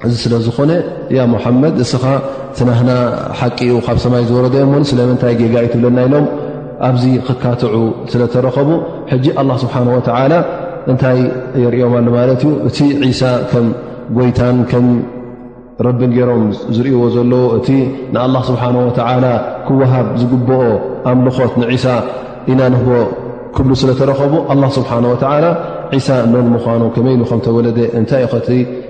እዚ ስለ ዝኾነ ያ ሙሓመድ እስኻ ትናህና ሓቂኡ ካብ ሰማይ ዝወረደ እሞ ስለምንታይ ጌጋ ዩ ትብለና ኢሎም ኣብዚ ክካትዑ ስለ ተረኸቡ ሕጂ ኣላ ስብሓን ወተዓላ እንታይ የርእዮም ኣሉ ማለት እዩ እቲ ዒሳ ከም ጎይታን ከም ረብን ገይሮም ዝርእዎ ዘለዎ እቲ ንኣላ ስብሓን ወተዓላ ክወሃብ ዝግብኦ ኣምልኾት ንዒሳ ኢና ንህቦ ክብሉ ስለ ተረኸቡ ኣላ ስብሓን ወተዓላ ዒሳ መን ምዃኑ ከመይ ኢሉ ከም ተወለደ እንታይ ኸቲ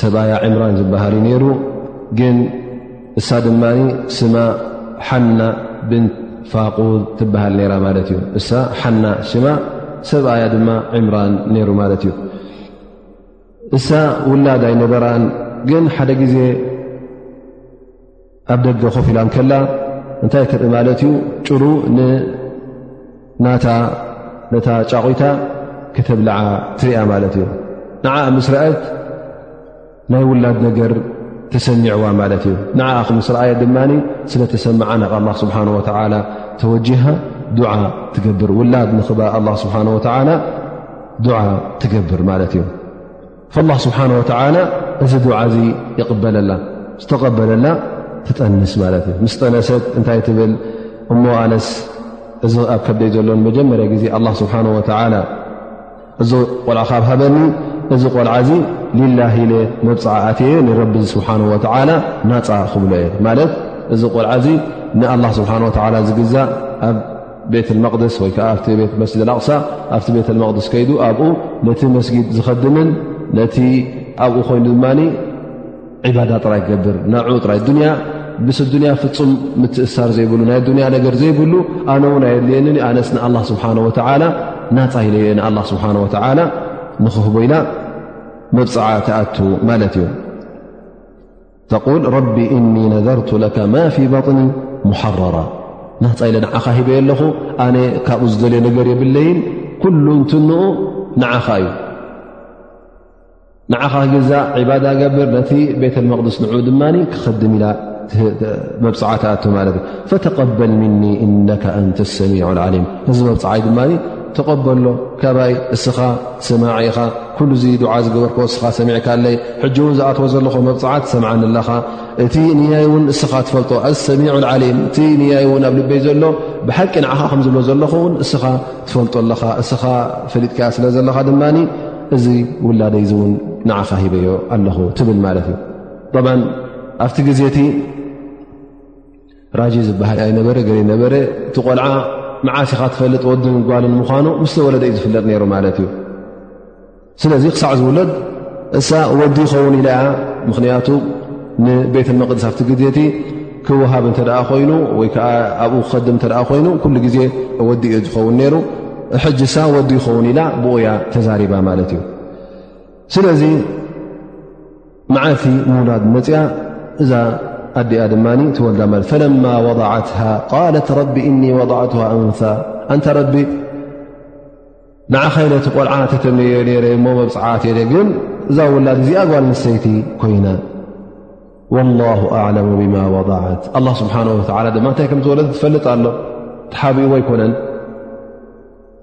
ሰብኣያ ዕምራን ዝበሃል እዩ ነይሩ ግን እሳ ድማ ስማ ሓና ብንት ፋቁዝ ትበሃል ነራ ማለት እዩ እሳ ሓና ሽማ ሰብኣያ ድማ ዕምራን ነይሩ ማለት እዩ እሳ ውላድ ኣይነበራን ግን ሓደ ግዜ ኣብ ደገ ኮፍ ኢላ ከላ እንታይ ትርኢ ማለት እዩ ጭሩ ንናታ ነታ ጫቑታ ክተብልዓ ትሪያ ማለት እዩ ንዓ ምስ ረኣየት ናይ ውላድ ነገር ተሰሚዕዋ ማለት እዩ ንዓ ምስ ረኣየ ድማ ስለ ተሰምዓ ናብ ኣላ ስብሓን ወተላ ተወጅሃ ዱዓ ትገብር ውላድ ንኽባ ኣላ ስብሓን ወተላ ዱዓ ትገብር ማለት እዩ ላ ስብሓን ወተላ እዚ ድዓ እዚ ይቕበለላ ዝተቐበለላ ትጠንስ ማለት እዩ ምስ ጠነሰት እንታይ ትብል እሞ ኣነስ እዚ ኣብ ከብደይ ዘሎ መጀመርያ ግዜ ኣላ ስብሓን ወተላ እዚ ቆልዓ ካብ ሃበኒ እዚ ቆልዓ እዚ ሊላ ኢለ መብፅዓ ኣትየ ንረቢ ስብሓን ወተላ ናፃ ክብሎ እየ ማለት እዚ ቆልዓ እዚ ንኣላ ስብሓን ወተላ ዝግዛእ ቤት መቅድስ ወይ ከዓ ኣብቲ ቤት መስጅድ ኣላቕሳ ኣብቲ ቤት መቅድስ ከይዱ ኣብኡ ነቲ መስጊድ ዝኸድምን ነቲ ኣብኡ ኮይኑ ድማ ዒባዳ ጥራይ ክገብር ናዑ ጥራይ ዱንያ ምስ ዱንያ ፍፁም ምትእሳር ዘይብሉ ናይ ዱንያ ነገር ዘይብሉ ኣነ እውን ኣየድልየኒ ኣነስ ንኣላ ስብሓን ወተዓላ ናፃ ኢለየ ንኣላ ስብሓን ወተዓላ ንክህቦ ኢና መብፅዓ ትኣቱ ማለት እዩ ተል ረቢ እኒ ነዘርቱ ለካ ማ ፊ ባጥኒ ሙሓረራ ናፃ ኢለ ንዓኻ ሂበ ኣለኹ ኣነ ካብኡ ዝደልዮ ነገር የብለይን ኩሉ እንትንኡ ንዓኻ እዩ ንዓኻ ግዛ ዕባዳ ገብር ነቲ ቤተ መቅድስ ንዑ ድማ ክኸድም ኢላ መብፅዓ ትኣቱ ማለት እዩ ፈተቀበል ምኒ እነ ኣንተ ሰሚዑ ዓሊም እዚ መብፅዓይ ድማ ተቐበሎ ካባይ እስኻ ሰማዒኻ ኩሉ እዚ ዱዓ ዝገበርክ እስኻ ሰሚዕካለይ ሕጂ እውን ዝኣትወ ዘለኹ መብፅዓት ሰምዓኒ ኣለኻ እቲ ንያይ እውን እስኻ ትፈልጦ ኣሰሚዑ ዓሊም እቲ ንያይ እውን ኣብ ልበይ ዘሎ ብሓቂ ንዓኻ ከም ዝብሎ ዘለኹ እውን እስኻ ትፈልጦ ኣለኻ እስኻ ፈሊጥካ ስለ ዘለኻ ድማ እዚ ውላደይ እዚ እውን ንዓኻ ሂበዮ ኣለኹ ትብል ማለት እዩ ኣብቲ ግዜ እቲ ራጂ ዝበሃል ኣይነበረ ገለ ነበረ እቲ ቆልዓ መዓስ ኢኻ ትፈልጥ ወድን ጓልን ምዃኑ ምስ ተወለደ እዩ ዝፍለጥ ነይሩ ማለት እዩ ስለዚ ክሳዕ ዝውለድ እሳ ወዲ ይኸውን ኢለኣ ምኽንያቱ ንቤት መቅድስ ኣብቲ ግዜ እቲ ክወሃብ እንተ ኮይኑ ወይ ከዓ ኣብኡ ክኸድም እተ ኮይኑ ኩሉ ግዜ ወዲ እዩ ዝኸውን ነይሩ ሕጂ እሳ ወዲ ይኸውን ኢላ ብኡያ ተዛሪባ ማለት እዩ ስለዚ መዓልቲ ምውላድ መፅኣ እዛ ኣዲኣ ድማ ትወልዳ ማለት ፈለማ ወضዓትሃ ቃለት ረቢ እኒ ወضዕትሃ ኣንሳ ኣንታ ረቢ ንዓኸይ ነቲ ቆልዓ ተተመዮ ነረ እሞ መብፅዓት የለ ግን እዛ ውላድ እዚኣ ጓል ንሰይቲ ኮይና ወላሁ ኣዕለሙ ብማ ወضዓት ኣላ ስብሓን ወላ ድማ እንታይ ከም ዝወለደ ትፈልጥ ኣሎ ተሓቢእዎ ኣይኮነን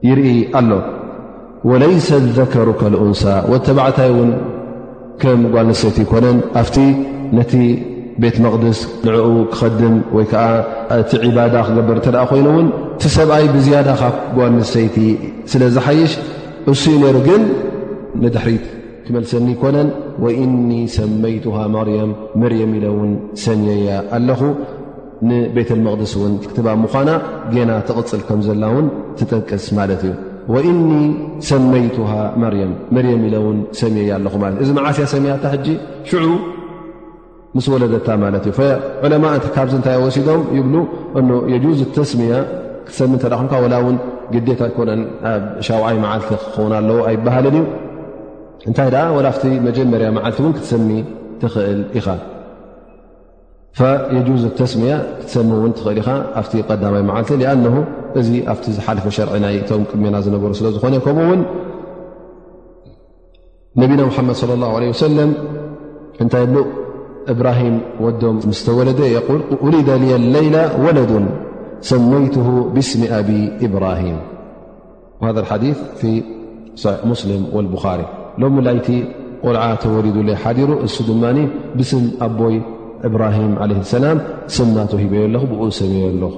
ይርኢ ኣሎ ወለይሰ ዘከሩ ከልኡንሳ ወተባዕታይ እውን ከም ጓልሰት ይኮነን ኣብቲ ነቲ ቤት መቅድስ ንዕኡ ክኸድም ወይ ከዓ እቲ ዕባዳ ክገበር እተ ኮይኑ እውን እቲ ሰብኣይ ብዝያዳ ካብ ጓልሰይቲ ስለ ዝሓይሽ እሱ ዩ ነሩ ግን ንድሕሪት ክመልሰኒ ይኮነን ወእኒ ሰመይቱሃ ማርያም መርየም ኢለ እውን ሰምየያ ኣለኹ ንቤተ መቅድስ እውን ክትባ ምዃና ጌና ትቕፅል ከም ዘላ ውን ትጠቅስ ማለት እዩ ወእኒ ሰመይቱሃ መርየም መርየም ኢለ ውን ሰሚየ ያ ኣለኹ ማለት እዚ መዓስያ ሰሚያታ ሕጂ ሽዑ ምስ ወለደታ ማለት እዩ ዕለማ እ ካብዚ እንታይ ወሲዶም ይብሉ እ የጁዝ ተስሚያ ክትሰሚ እተ ኮንካ ወላ ውን ግዴታ ኣይኮነን ኣብ ሻውዓይ መዓልቲ ክኸውን ኣለዎ ኣይበሃልን እዩ እንታይ ደኣ ወላፍቲ መጀመርያ መዓልቲ እውን ክትሰሚ ትኽእል ኢኻ ፈየጁዝ ተስሚያ ክትሰሚ እውን ትኽእል ኢኻ ኣብቲ ቀዳማይ መዓልቲ ኣነ እዚ ኣብቲ ዝሓለፈ ሸርዒ ናይ እቶም ቅድሜና ዝነበሩ ስለ ዝኾነ ከምኡ ውን ነቢና ሙሓመድ ለ ላ ለ ወሰለም እንታይ ብሉ እብራሂም ወዶም ምስ ተወለደ የል ውሊደ ልየ ለይላ ወለዱን ሰመይት ብስሚ ኣቢ እብራሂም ሃذ ሓዲث ፊ صሒሕ ሙስሊም ወልብኻሪ ሎሚ ላይቲ ቆልዓ ተወሊዱለይ ሓዲሩ እሱ ድማ ብስም ኣቦይ እብራሂም ዓለ ሰላም ስም ናቶ ሂበዮ ኣለኹ ብኡ ሰመዮ ኣለኹ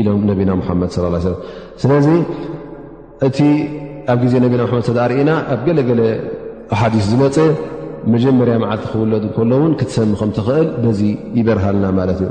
ኢሎም ነቢና ሙሓመድ ስ ሰለም ስለዚ እቲ ኣብ ግዜ ነቢና መሓመድ ሰዳ ርእና ኣብ ገለገለ ሓዲስ ዝመፀ መጀመርያ መዓልቲ ክውለዱ ከለውን ክትሰሚ ከም ትኽእል በዚ ይበርሃልና ማለት እዩ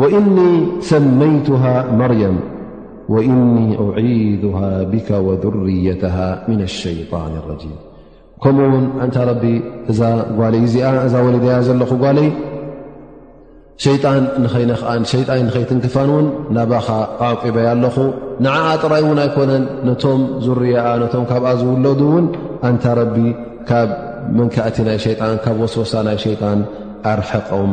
ወእኒ ሰመይቱሃ መርየም ወእኒ ዒድሃ ብካ ወذርየተሃ ምና ሸይጣን ረጂም ከምኡ ውን ኣንታ ረቢ እዛ ጓለይ እዚኣ እዛ ወለድያ ዘለኹ ጓለይ ሸይጣን ንኸይነክኣን ሸይጣን ንኸይትንክፋን እውን ናባኻ ኣዕቂበያ ኣለኹ ንዓኣ ጥራይ እውን ኣይኮነን ነቶም ዙርያኣ ነቶም ካብኣ ዝውለዱ እውን ኣንታ ረቢ ካብ መንካእቲ ናይ ሸይጣን ካብ ወስወሳ ናይ ሸይጣን ኣርሐቆም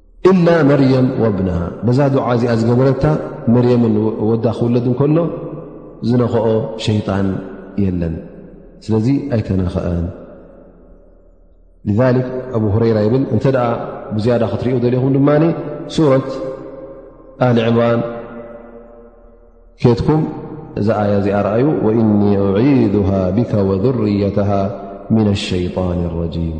ኢላ መርየም ወብንሃ በዛ ዱዓ እዚኣ ዝገበረታ መርየምን ወዳ ክውለድ እንከሎ ዝነኸኦ ሸይጣን የለን ስለዚ ኣይተነኸአን ذ ኣብ ሁረይራ ይብል እንተ ብዝያዳ ክትሪኦ ዘልኹም ድማ ሱረት ኣሊ ዕምራን ኬትኩም እዛ ኣያ እዚኣ ረኣዩ ወእኒ ዒذሃ ብካ ወذርየተሃ ምና ሸይጣን ረጂም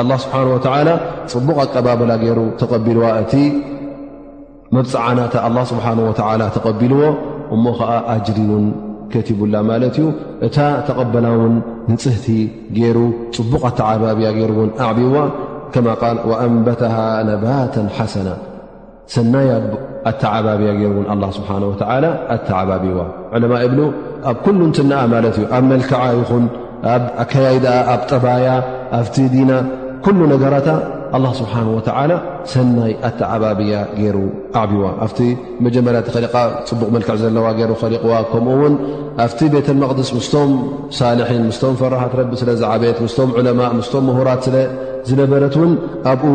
ኣላ ስብሓን ወተዓላ ፅቡቕ ኣቀባብላ ገይሩ ተቐቢልዋ እቲ መብፅዓና እቲ ኣላ ስብሓን ወተዓላ ተቐቢልዎ እሞ ኸዓ ኣጅሪ እውን ከቲቡላ ማለት እዩ እታ ተቐበላ ውን ንፅህቲ ገይሩ ፅቡቕ ኣተዓባብያ ገይሩ እውን ኣዕቢዋ ከማ ቃል ወኣንበተሃ ነባተን ሓሰና ሰናይ ኣተዓባብያ ገይሩ ውን ኣላ ስብሓን ወተዓላ ኣተዓባቢዋ ዕለማ እብሉ ኣብ ኩሉ እንትናኣ ማለት እዩ ኣብ መልክዓ ይኹን ኣብ ኣከያይዳኣ ኣብ ጠባያ ኣብቲ ዲና ኩሉ ነገራታ ኣላ ስብሓን ወተዓላ ሰናይ ኣተዓባብያ ገይሩ ኣዕቢዋ ኣብቲ መጀመርያ ተኸሊቃ ፅቡቕ መልክዕ ዘለዋ ገይሩ ኸሊቕዋ ከምኡ ውን ኣብቲ ቤተ መቅድስ ምስቶም ሳልሒን ምስቶም ፈራሃት ረቢ ስለ ዝዓበየት ምስቶም ዕለማ ምስቶም ምሁራት ስለ ዝነበረት ውን ኣብኡ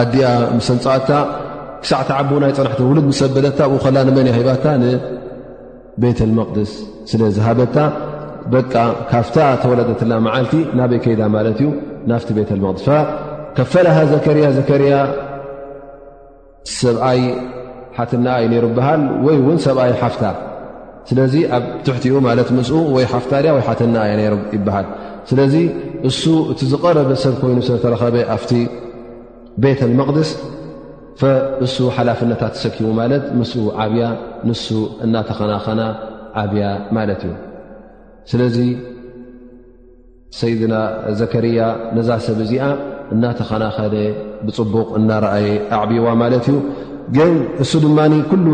ኣዲኣ ምስ ኣምፅኣታ ክሳዕ ትዓቢ ውን ኣይፀናሕተ ውሉድ ምስ ኣበለታ ብኡ ከላ ንመን ሂባታ ንቤተ መቅድስ ስለ ዝሃበታ በቃ ካብታ ተወለደትላ መዓልቲ ናበይ ከይዳ ማለት እዩ ናፍቲ ቤተ መቅድስ ከፈላሃ ዘከርያ ዘከርያ ሰብኣይ ሓትናኣ ዩ ነይሩ በሃል ወይ እውን ሰብኣይ ሓፍታ ስለዚ ኣብ ትሕቲኡ ማለት ምስኡ ወይ ሓፍታርያ ወይ ሓተና እያ ነይሩ ይበሃል ስለዚ እሱ እቲ ዝቐረበ ሰብ ኮይኑ ስለተረኸበ ኣብቲ ቤተ መቅድስ እሱ ሓላፍነታት ተሰኪቡ ማለት ምስ ዓብያ ንሱ እናተኸናኸና ዓብያ ማለት እዩ ስለዚ ሰይድና ዘከርያ ነዛ ሰብ እዚኣ እናተኸናኸደ ብፅቡቕ እናረኣየ ኣዕብዋ ማለት እዩ ግን እሱ ድማ ኩሉ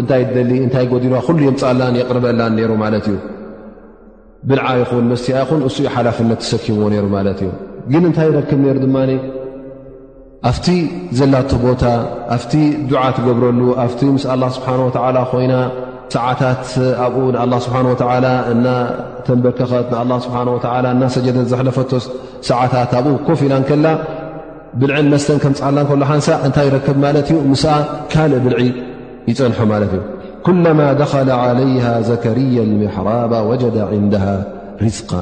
እንታይ ደሊ እንታይ ጎዲሏ ኩሉ የምፃላን የቕርበላን ነይሩ ማለት እዩ ብልዓ ይኹን መስትኣ ይኹን እሱ ሓላፍነት ተሰኪምዎ ነይሩ ማለት እዩ ግን እንታይ ይረክብ ነይሩ ድማ ኣብቲ ዘላቶ ቦታ ኣብቲ ዱዓ ትገብረሉ ኣብቲ ምስ ኣላ ስብሓን ወተዓላ ኮይና ሰዓታት ኣብኡ ንኣላ ስብሓን ወተዓላ እናተንበከኸት ንኣላ ስብሓን ወተዓላ እናሰጀደት ዘሕለፈቶ ሰዓታት ኣብኡ ኮፍ ኢላ ንከላ ብልዕን መስተን ከምፅኣላ ከሎ ሓንሳ እንታይ ይረከብ ማለት እዩ ምስኣ ካልእ ብልዒ ይፀንሖ ማለት እዩ ኩለማ ደኸለ ዓለይሃ ዘከርያ ልምሕራባ ወጀደ ዕንደሃ ሪዝቃ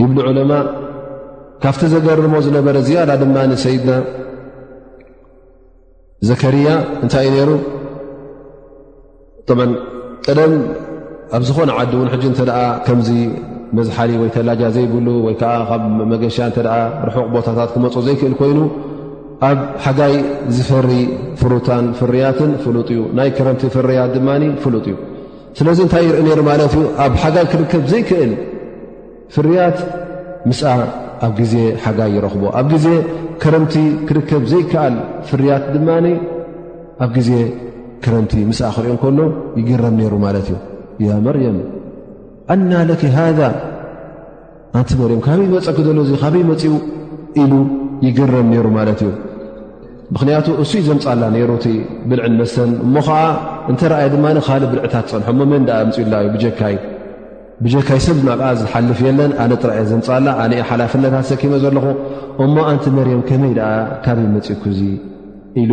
ይብሉ ዑለማ ካብቲ ዘገርሞ ዝነበረ ዝያዳ ድማ ሰይድና ዘከርያ እንታይ እዩ ነይሩ ቀደም ኣብ ዝኾነ ዓዲ እውን ሕጂ እተ ከምዚ መዝሓሊ ወይ ተላጃ ዘይብሉ ወይ ከዓ ካብ መገሻ እተ ርሑቕ ቦታታት ክመፁ ዘይክእል ኮይኑ ኣብ ሓጋይ ዝፈሪ ፍሩታን ፍርያትን ፍሉጥ እዩ ናይ ክረምቲ ፍርያት ድማ ፍሉጥ እዩ ስለዚ እንታይ ይርኢ ነይሩ ማለት እዩ ኣብ ሓጋይ ክርከብ ዘይክእል ፍርያት ምስ ኣብ ግዜ ሓጋይ ይረኽቦ ኣብ ግዜ ክረምቲ ክርከብ ዘይከኣል ፍርያት ድማ ኣብ ግዜ ክረምቲ ምስ ክሪኦ ከሎ ይግረም ነይሩ ማለት እዩ ያ መርየም ኣና ለኪ ሃ ኣንቲ መርም ካበይ መፀ ክደሎ እዚ ካበይ መፅኡ ኢሉ ይግረም ነይሩ ማለት እዩ ምኽንያቱ እሱይ ዘምፃላ ነይሩ እቲ ብልዕን መሰን እሞ ከዓ እንተረኣየ ድማ ካልእ ብልዕታት ፀንሖ ሞ መን ዳኣ ኣምፅኡላ እዩ ብጀካይ ብጀካይ ሰብ ናብኣ ዝሓልፍ የለን ኣነ ጥራየ ዘምፃላ ኣነ ሓላፍነት ኣሰኪመ ዘለኹ እሞ ኣንቲ መርም ከመይ ኣ ካበይ መፅኩ እዙ ኢሉ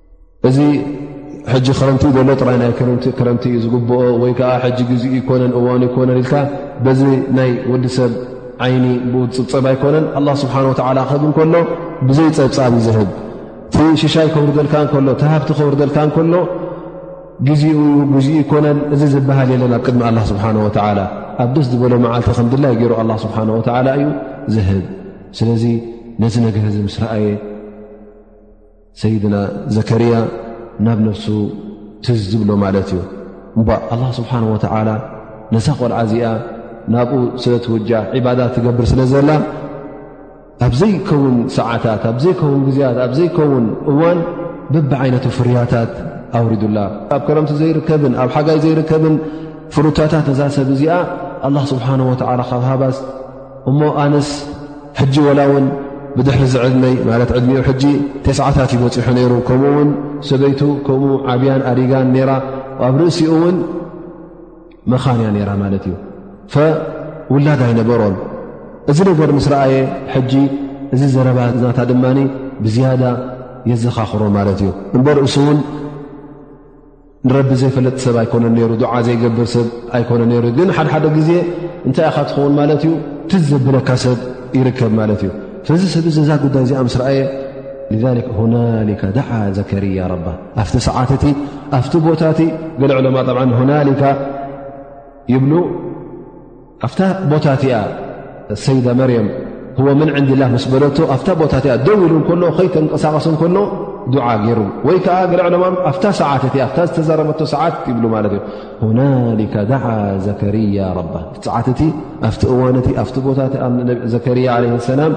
እዚ ሕጂ ክረምቲ ዘሎ ጥራይ ናይ ክረምቲ እዩ ዝግብኦ ወይ ከዓ ሕጂ ግዜ ይኮነን እዋኑ ይኮነን ኢልካ በዚ ናይ ወዲ ሰብ ዓይኒ ብ ፅብፀብ ኣይኮነን ኣላ ስብሓን ወተላ ክህብ እንከሎ ብዘይ ፀብፃብ እዩ ዝህብ እቲ ሽሻይ ከውርደልካ ከሎ እቲ ሃብቲ ከውርደልካ ከሎ ግዜኡ እዩ ግዜ ይኮነን እዚ ዝበሃል የለን ኣብ ቅድሚ ኣላ ስብሓን ወተላ ኣብ ደስ ዝበሎ መዓልቲ ከም ድላይ ገይሩ ኣላ ስብሓን ወተላ እዩ ዝህብ ስለዚ ነዚ ነገር እዚ ምስ ረኣየ ሰይድና ዘከርያ ናብ ነፍሱ ትዝ ዝብሎ ማለት እዩ እባ ኣላ ስብሓን ወተዓላ ነሳ ቆልዓ እዚኣ ናብኡ ስለ ትውጃ ዕባዳ ትገብር ስለ ዘላ ኣብ ዘይከውን ሰዓታት ኣብ ዘይከውን ግዜያት ኣብ ዘይከውን እዋን ብቢ ዓይነቱ ፍርያታት ኣውሪዱላ ኣብ ከረምቲ ዘይርከብን ኣብ ሓጋይ ዘይርከብን ፍሩታታት ነዛ ሰብ እዚኣ ኣላ ስብሓን ወተዓላ ካብ ሃባስ እሞ ኣነስ ሕጂ ወላ እውን ብድሕሪ ዝዕድመይ ማለት ዕድሚኡ ሕጂ ተስዓታት እዩ በፂሑ ነይሩ ከምኡ ውን ሰበይቱ ከምኡ ዓብያን ኣሪጋን ነራ ኣብ ርእሲኡ እውን መኻን እያ ነራ ማለት እዩ ፈውላድ ኣይነበሮን እዚ ነገር ምስ ረኣየ ሕጂ እዚ ዘረባ ናታ ድማ ብዝያዳ የዘኻኽሮ ማለት እዩ እምበር እሱ እውን ንረቢ ዘይፈለጥ ሰብ ኣይኮነን ነይሩ ዱዓ ዘይገብር ሰብ ኣይኮነ ነይሩ ግን ሓደሓደ ግዜ እንታይ ኢኻ ትኸውን ማለት እዩ ትዝ ዘብለካ ሰብ ይርከብ ማለት እዩ ስለዚ ሰብ እዚ እዛ ጉዳይ እዚኣ ምስ ረኣየ ሁናሊካ ደዓ ዘከርያ ረባ ኣብቲ ሰዓት እቲ ኣብቲ ቦታ እቲ ገለዕሎማ ብ ሁናሊካ ይብሉ ኣብታ ቦታ እቲኣ ሰይዳ መርያም ህወ ምን ዕንዲላ ምስ በለቶ ኣብታ ቦታ እቲኣ ደው ኢሉ ከሎ ከይተንቀሳቐስ ከሎ ዱዓ ገይሩ ወይ ከዓ ገርዕሎማ ኣብታ ሰዓት እቲኣ ታ ዝተዛረበቶ ሰዓት ይብሉ ማለት እዩ ሁናሊካ ደዓ ዘከርያ ረባ ሰዓት እቲ ኣብቲ እዋን እቲ ኣብቲ ቦታ ዘከርያ ለ ሰላም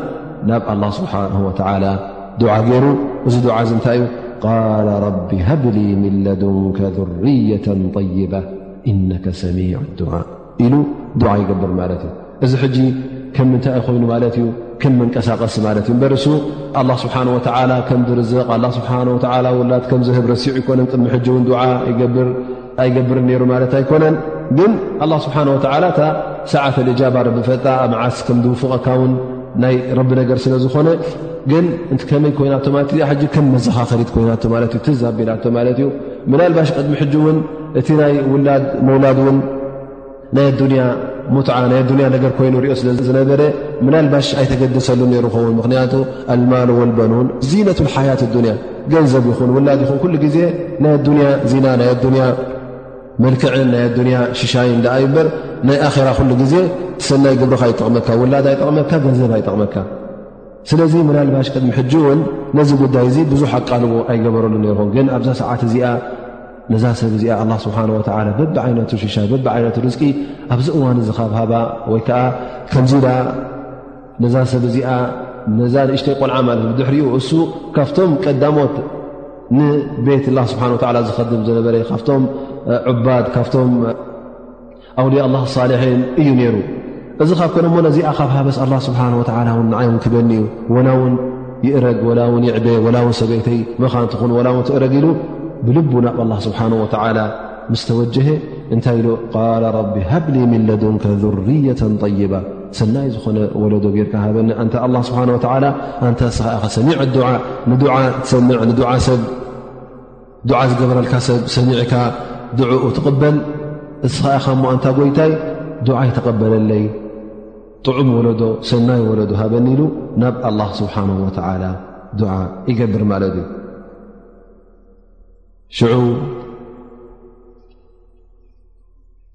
ናብ ኣላ ስብሓን ወተላ ዱዓ ገይሩ እዚ ዱዓ እዚ እንታይ እዩ ቃል ረቢ ሃብሊ ምን ለዱንከ ذርየة طይባ እነከ ሰሚዕ ድዓ ኢሉ ዱዓ ይገብር ማለት እዩ እዚ ሕጂ ከም ምንታይ ዩ ኮይኑ ማለት እዩ ከም መንቀሳቐሲ ማለት እዩ በርሱ ኣላ ስብሓን ወተላ ከም ዝርዝቕ ኣላ ስብሓ ወላ ውላድ ከም ዝህብ ረሲዑ ኣይኮነን ቅድሚ ሕጂ እውን ዱዓ ይገብር ኣይገብርን ነይሩ ማለት ኣይኮነን ግን ኣላ ስብሓን ወተላ እታ ሰዓት ልእጃባ ረቢ ፈጣ ኣብ መዓስ ከም ዝውፍቐካ ውን ናይ ረቢ ነገር ስለ ዝኾነ ግን እንቲ ከመይ ኮይናቶ ማለት እዚኣ ሕጂ ከም መዘኻኸሪት ኮይናቶ ማለት እዩ ትዛቢላቶ ማለት እዩ ምናልባሽ ቅድሚ ሕጂ እውን እቲ ናይ ውላድ መውላድ እውን ናይ ኣዱንያ ሙትዓ ናይ ኣዱንያ ነገር ኮይኑ ሪኦ ስለ ዝነበረ ምናልባሽ ኣይተገደሰሉ ነይሩ ኸውን ምክንያቱ ኣልማል ወልበኑን ዚነት ሓያት ኣዱንያ ገንዘብ ይኹን ውላድ ይኹን ኩሉ ግዜ ናይ ኣዱንያ ዚና ናይ ኣዱንያ መልክዕን ናይ ኣዱንያ ሽሻይን ደኣ ይበር ናይ ኣኼራ ኩሉ ግዜ ሰናይ ግብርካ ይጠቕመካ ውላድ ኣይጠቕመካ ገንዘብ ኣይጠቕመካ ስለዚ ምናልባሽ ቅድሚ ሕጂ እውን ነዚ ጉዳይ እዚ ብዙሕ ኣቃልቦ ኣይገበረሉ ነይሩኹም ግን ኣብዛ ሰዓት እዚኣ ነዛ ሰብ እዚኣ ኣላ ስብሓን ወተዓላ በብ ዓይነቱ ሽሻ በብ ዓይነቱ ርዝቂ ኣብዚ እዋን እዚ ካብ ሃባ ወይ ከዓ ከምዚ ዳ ነዛ ሰብ እዚኣ ነዛ ንእሽተይ ቆልዓ ማለት ብድሕሪኡ እሱ ካብቶም ቀዳሞት ንቤት ላ ስብሓን ወላ ዝኸድም ዝነበረ ካብቶም ዕባድ ካብቶም ኣውልያ ኣላ ሳልሒን እዩ ነይሩ እዚ ካብ ከነሞ ነዚኣ ካብ ሃበስ ኣላ ስብሓን ወላ ውን ንዓይ ውን ክበኒ እዩ ወላ ውን ይእረግ ወላ ውን ይዕበ ወላ ውን ሰበይተይ መኻን ትኹን ወላ ውን ትእረግ ኢሉ ብልቡ ናብ ኣላ ስብሓን ወተዓላ ምስ ተወጀሀ እንታይ ኢሉ ቃል ረቢ ሃብሊ ምን ለዱንከ ዙርየተ ጠይባ ሰናይ ዝኾነ ወለዶ ጌርካ ሃበኒ ኣንተ ኣላ ስብሓን ወተዓላ ኣንተ ስኻ ኢኻ ሰሚዕ ኣዱዓ ንዱዓ ትሰምዕ ንዱዓ ሰብ ዱዓ ዝገበረልካ ሰብ ሰሚዕካ ድዕኡ ትቕበል እስ ኸኣ ኻሞ ኣንታ ጎይታይ ዱዓይ ተቐበለለይ ጥዑም ወለዶ ሰናይ ወለዶ ሃበኒ ኢሉ ናብ ኣላ ስብሓን ወተላ ዱዓ ይገብር ማለት እዩ ሽዑ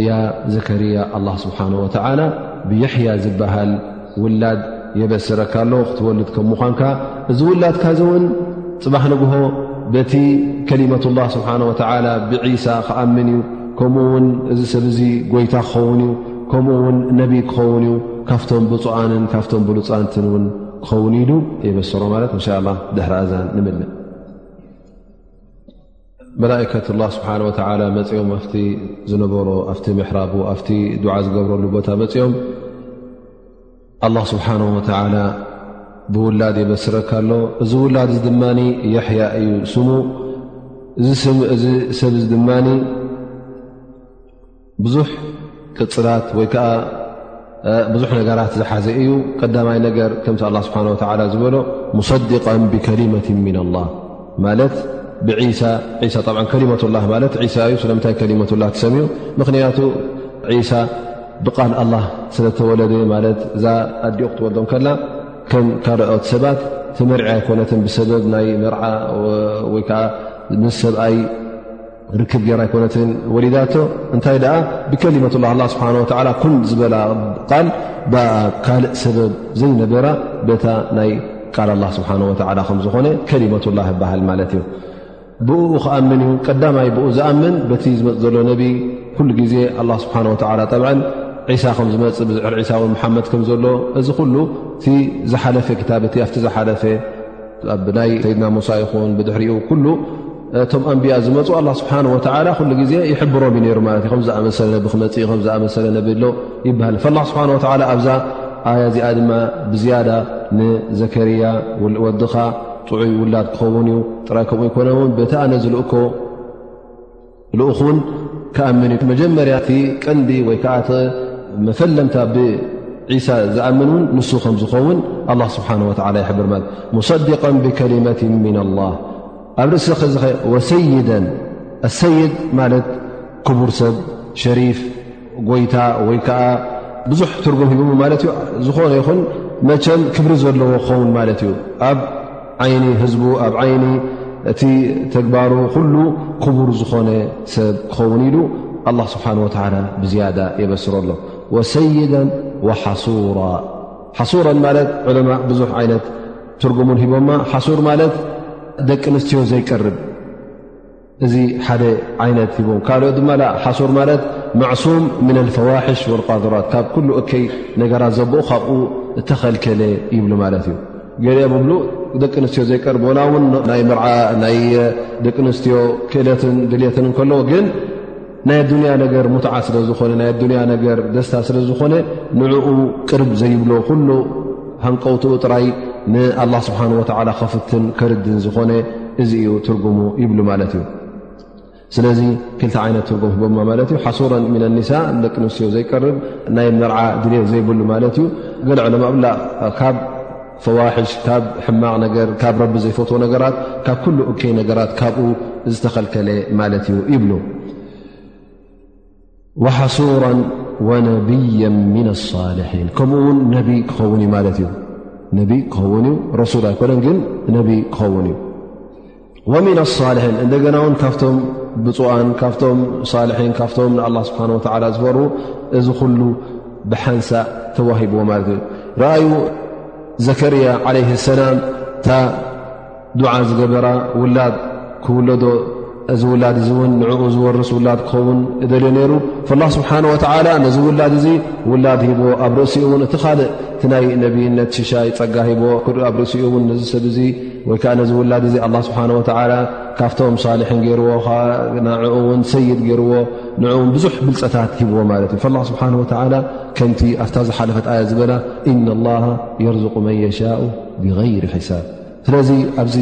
እያ ዘከርያ ኣላ ስብሓን ወተዓላ ብየሕያ ዝበሃል ውላድ የበስረካ ኣሎ ክትወልድ ከም ምዃንካ እዚ ውላድካ እዚ እውን ፅባሕ ንግሆ በቲ ከሊመት ላ ስብሓን ወተዓላ ብዒሳ ክኣምን እዩ ከምኡ ውን እዚ ሰብ እዚ ጎይታ ክኸውን እዩ ከምኡ ውን ነቢ ክኸውን እዩ ካብቶም ብፁኣንን ካብቶም ብሉፃንትን እውን ክኸውን ኢሉ የበሰሮ ማለት እንሻ ላ ድሕሪ ኣዛን ንምልእ መላእከት ላ ስብሓን ወተላ መፅኦም ኣብቲ ዝነበሮ ኣብቲ ምሕራቡ ኣብቲ ዱዓ ዝገብረሉ ቦታ መፅኦም ኣላ ስብሓን ወተላ ብውላድ የበስረካ ኣሎ እዚ ውላድ እዚ ድማ የሕያ እዩ ስሙ እዚ ሰብ እዚ ድማ ብዙሕ ቅፅላት ወይ ከዓ ብዙሕ ነገራት ዝሓዘ እዩ ቀዳማይ ነገር ከምቲ ኣላ ስብሓን ወተላ ዝበሎ ሙሰድቃ ብከሊመት ምና ላ ማለት ብሳ ከሊመት ላ ማለት ሳ እዩ ስለምንታይ ከሊመት ላ ትሰምዩ ምክንያቱ ዒሳ ብቃል ኣላ ስለተወለደ ማለት እዛ ኣዲኦ ክትወልዶም ከላ ከም ካልኦት ሰባት ትመርዒ ኣይኮነትን ብሰበብ ናይ መርዓ ወይከዓ ምስ ሰብኣይ ርክብ ገይራ ኣይኮነትን ወሊዳቶ እንታይ ደኣ ብከሊመት ላ ላ ስብሓ ወላ ኩን ዝበላ ቃል ካልእ ሰበብ ዘይነበራ በታ ናይ ቃል ላ ስብሓ ወ ከምዝኾነ ከሊመት ላ ይበሃል ማለት እዩ ብእኡ ክኣምን እዩ ቀዳማይ ብኡ ዝኣምን በቲ ዝመፅ ዘሎ ነቢ ኩሉ ግዜ ኣላ ስብሓ ወ ጠብ ዒሳ ከም ዝመፅእ ብዝዕር ዒሳ ውን መሓመድ ከም ዘሎ እዚ ኩሉ እቲ ዝሓለፈ ክታብቲ ኣብቲ ዝሓለፈ ኣብ ናይ ሰይድና ሙሳ ይኹን ብድሕሪኡ ኩሉ እቶም ኣንብያ ዝመፁ ኣላ ስብሓን ወተላ ኩሉ ግዜ ይሕብሮም እዩ ሩ ማለት እዩ ከምዝኣመሰለ ነቢ ክመፅ ከምዝኣመሰለ ነቢ ኣሎ ይበሃል ላ ስብሓን ወላ ኣብዛ ኣያ እዚኣ ድማ ብዝያዳ ንዘከርያ ወድኻ ጥዑይ ውላድ ክኸውን እዩ ጥራይ ከምኡ ይኮነውን ቤቲ ኣነ ዝልእኮ ልኡኽ ውን ክኣምን እዩ መጀመርያ እቲ ቀንዲ ወይ ከዓ መፈለምታ ብዒሳ ዝኣምን ውን ንሱ ከም ዝኸውን ኣላ ስብሓን ወላ ይሕብር ማለት ሙሰድቀ ብከሊመት ምና ኣላ ኣብ ርእሲ ኸዚ ወሰይደን ኣሰይድ ማለት ክቡር ሰብ ሸሪፍ ጎይታ ወይ ከዓ ብዙሕ ትርጉም ሂብቡ ማለት እዩ ዝኾነ ይኹን መቸም ክብሪ ዘለዎ ክኸውን ማለት እዩ ኣብ ዓይኒ ህዝቡ ኣብ ዓይኒ እቲ ተግባሩ ኩሉ ክቡር ዝኾነ ሰብ ክኸውን ኢሉ ኣላ ስብሓን ወተላ ብዝያዳ የበስሮ ኣሎ ወሰይዳ ወሓሱራ ሓሱረን ማለት ዕለማ ብዙሕ ዓይነት ትርጉሙን ሂቦማ ሓሱር ማለት ደቂ ኣንስትዮ ዘይቀርብ እዚ ሓደ ዓይነት ሂቦም ካልኦት ድማ ሓሶር ማለት ማዕሱም ምን ልፈዋሕሽ ወልቃድራት ካብ ኩሉ እከይ ነገራት ዘብኡ ካብኡ እተኸልከለ ይብሉ ማለት እዩ ገሊኦ ብብሉ ደቂ ኣንስትዮ ዘይቀር ቦላ እውን ናይ ምርዓ ናይ ደቂ ኣንስትዮ ክእለትን ድልትን ከለዎ ግን ናይ ኣዱንያ ነገር ሙትዓ ስለ ዝኾነ ናይ ኣዱንያ ነገር ደስታ ስለ ዝኾነ ንዕኡ ቅርብ ዘይብሎ ኩሉ ሃንቀውትኡ ጥራይ ንኣላ ስብሓን ወተዓላ ከፍትን ከርድን ዝኾነ እዚ እዩ ትርጉሙ ይብሉ ማለት እዩ ስለዚ ክልተ ዓይነት ትርጉም ህቦማ ማለት እዩ ሓሱረን ምና ኒሳ ንደቂ ኣንስትዮ ዘይቀርብ ናይ መርዓ ድልት ዘይብሉ ማለት እዩ ገለ ዕለማ ብላ ካብ ፈዋሕሽ ካብ ሕማቕ ነገር ካብ ረቢ ዘይፈትዎ ነገራት ካብ ኩሉ እከይ ነገራት ካብኡ ዝተኸልከለ ማለት እዩ ይብሉ ወሓሱራ ወነብያ ምና ኣሳልሒን ከምኡ ውን ነቢ ክኸውን እዩ ማለት እዩ ነቢ ክኸውን እዩ ረሱል ኣይኮነን ግን ነቢ ክኸውን እዩ ወሚና ኣሳልሒን እንደገና እውን ካብቶም ብፁኣን ካብቶም ሳልሒን ካብቶም ንኣላ ስብሓን ወተዓላ ዝፈሩ እዚ ኩሉ ብሓንሳእ ተዋሂብዎ ማለት እዩ ረኣዩ ዘከርያ ዓለይ ሰላም እታ ዱዓ ዝገበራ ውላድ ክውለዶ እዚ ውላድ እዚ እውን ንዕኡ ዝወርስ ውላድ ክኸውን እደልዮ ነይሩ ፈላ ስብሓን ወተዓላ ነዚ ውላድ እዚ ውላድ ሂቦ ኣብ ርእሲኡ እውን እቲ ካልእ እቲ ናይ ነብይነት ሽሻይ ፀጋ ሂቦ ኣብ ርእሲኡ እውን ነዚ ሰብ እዚ ወይ ከዓ ነዚ ውላድ እዚ ኣላ ስብሓን ወተላ ካብቶም ሳልሒን ገይርዎ ንኡ እውን ሰይድ ገይርዎ ንኡ ውን ብዙሕ ብልፀታት ሂብዎ ማለት እዩ ላ ስብሓን ወተላ ከምቲ ኣብታ ዝሓለፈት ኣያ ዝበላ እና ላ የርዝቁ መን የሻኡ ብغይር ሒሳብ ስለዚ ኣብዚ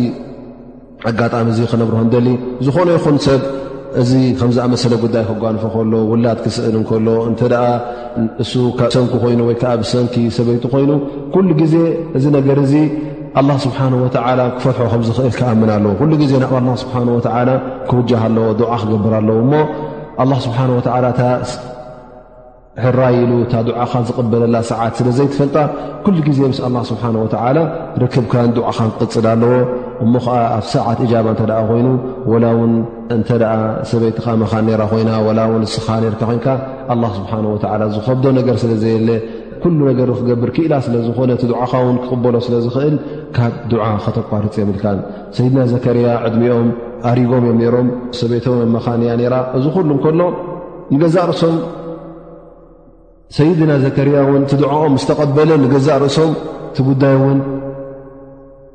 ኣጋጣሚ እዚ ክነብርሆ ንደሊ ዝኾነ ይኹን ሰብ እዚ ከምዝኣመሰለ ጉዳይ ክጓንፎ ከሎ ውላድ ክስእን እንከሎ እንተ እሱ ሰንኪ ኮይኑ ወይከዓ ብሰንኪ ሰበይቱ ኮይኑ ኩሉ ግዜ እዚ ነገር እዚ ኣላ ስብሓን ወተዓላ ክፈትሖ ከም ዝኽእል ክኣምን ኣለዎ ኩሉ ግዜ ናብ ኣላ ስብሓን ወተዓላ ክውጃህ ኣለዎ ድዓ ክገብር ኣለዎ እሞ ኣላ ስብሓን ወተዓላ እታ ሕራይ ኢሉ እታ ድዓኻ ዝቕበለላ ሰዓት ስለ ዘይትፈልጣ ኩሉ ግዜ ምስ ኣላ ስብሓን ወተዓላ ርክብካን ድዓኻን ክቕፅል ኣለዎ እሞ ከዓ ኣብ ሰዓት እጃባ እንተ ደኣ ኮይኑ ወላ እውን እንተ ደኣ ሰበይትኻ መኻን ነራ ኮይና ወላ እውን ንስኻ ነርካ ኮንካ ኣላ ስብሓን ወተዓላ ዝኸብዶ ነገር ስለ ዘየለ ኩሉ ነገር ክገብር ክኢላ ስለ ዝኾነ እቲ ድዓኻ ውን ክቕበሎ ስለ ዝኽእል ካብ ድዓ ከተቋርፅ የብልካን ሰይድና ዘከርያ ዕድሚኦም ኣሪጎም እዮም ነሮም ሰበይቶም ኣመኻንያ ነራ እዚ ኩሉ እንከሎ ንገዛእ ርእሶም ሰይድና ዘከርያ እውን እቲ ድዕኦም ዝተቐበለ ንገዛእ ርእሶም እቲ ጉዳይ እውን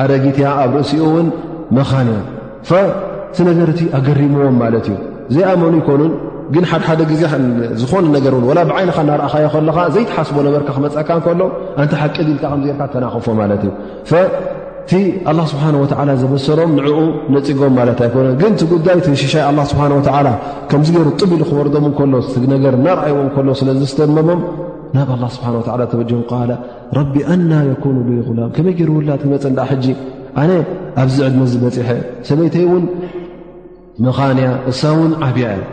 ኣረጊት እያ ኣብ ርእሲኡ እውን መኻን እያ እቲ ነገር እቲ ኣገሪምዎም ማለት እዩ ዘይኣመኑ ይኮኑን ግን ሓድሓደ ግዜ ዝኾነ ነገር ን ወላ ብዓይንኻ እናርኣኻዮ ከለኻ ዘይትሓስቦ ነበርካ ክመፅእካ ከሎ ኣንተ ሓቂ ድልካ ከምዘርካ ተናኸፎ ማለት እዩ እቲ ኣላ ስብሓን ወላ ዘበሰሮም ንዕኡ ነፅጎም ማለት ኣይኮነ ግን እቲ ጉዳይ ሽሻይ ኣላ ስብሓን ወላ ከምዚ ገይሩ ጥብ ኢሉ ክወርዶም ከሎ ነገር እናርኣይዎም ከሎ ስለዝስተመሞም ናብ ኣላ ስብሓን ወላ ተበጀም ቃል ረቢ ኣና የኩኑ ብ ጉላም ከመይ ገይሩ ውላድ ክመፅ ዳኣ ሕጂ ኣነ ኣብዚ ዕድመ ዚ በፂሐ ሰበይተይ እውን መኻንያ እሳ እውን ዓብያ እያ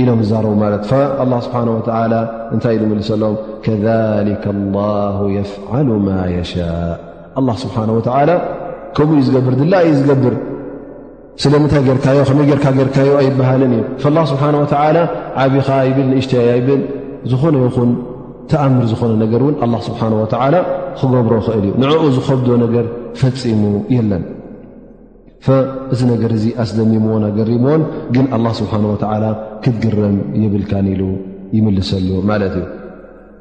ኢሎም ዛረቡ ማለት ኣላ ስብሓን ወተላ እንታይ ኢሉ መልሰሎም ከሊከ ላሁ የፍዓሉ ማ የሻእ ኣላ ስብሓን ወተላ ከምኡ እዩ ዝገብር ድላ እዩ ዝገብር ስለምንታይ ጌርካዮ ከመይ ጌርካ ጌርካዮ ኣይበሃልን እዩ ላ ስብሓን ወተላ ዓብኻ ይብል ንእሽተያ ይብል ዝኾነ ይኹን ተኣምር ዝኾነ ነገር እውን ኣላ ስብሓን ወተላ ክገብሮ ኽእል እዩ ንዕኡ ዝኸብዶ ነገር ፈፂሙ የለን እዚ ነገር እዚ ኣስደሚምዎን ኣገሪምዎን ግን ኣላ ስብሓን ወተላ ክትግረም ይብልካን ኢሉ ይምልሰሉ ማለት እዩ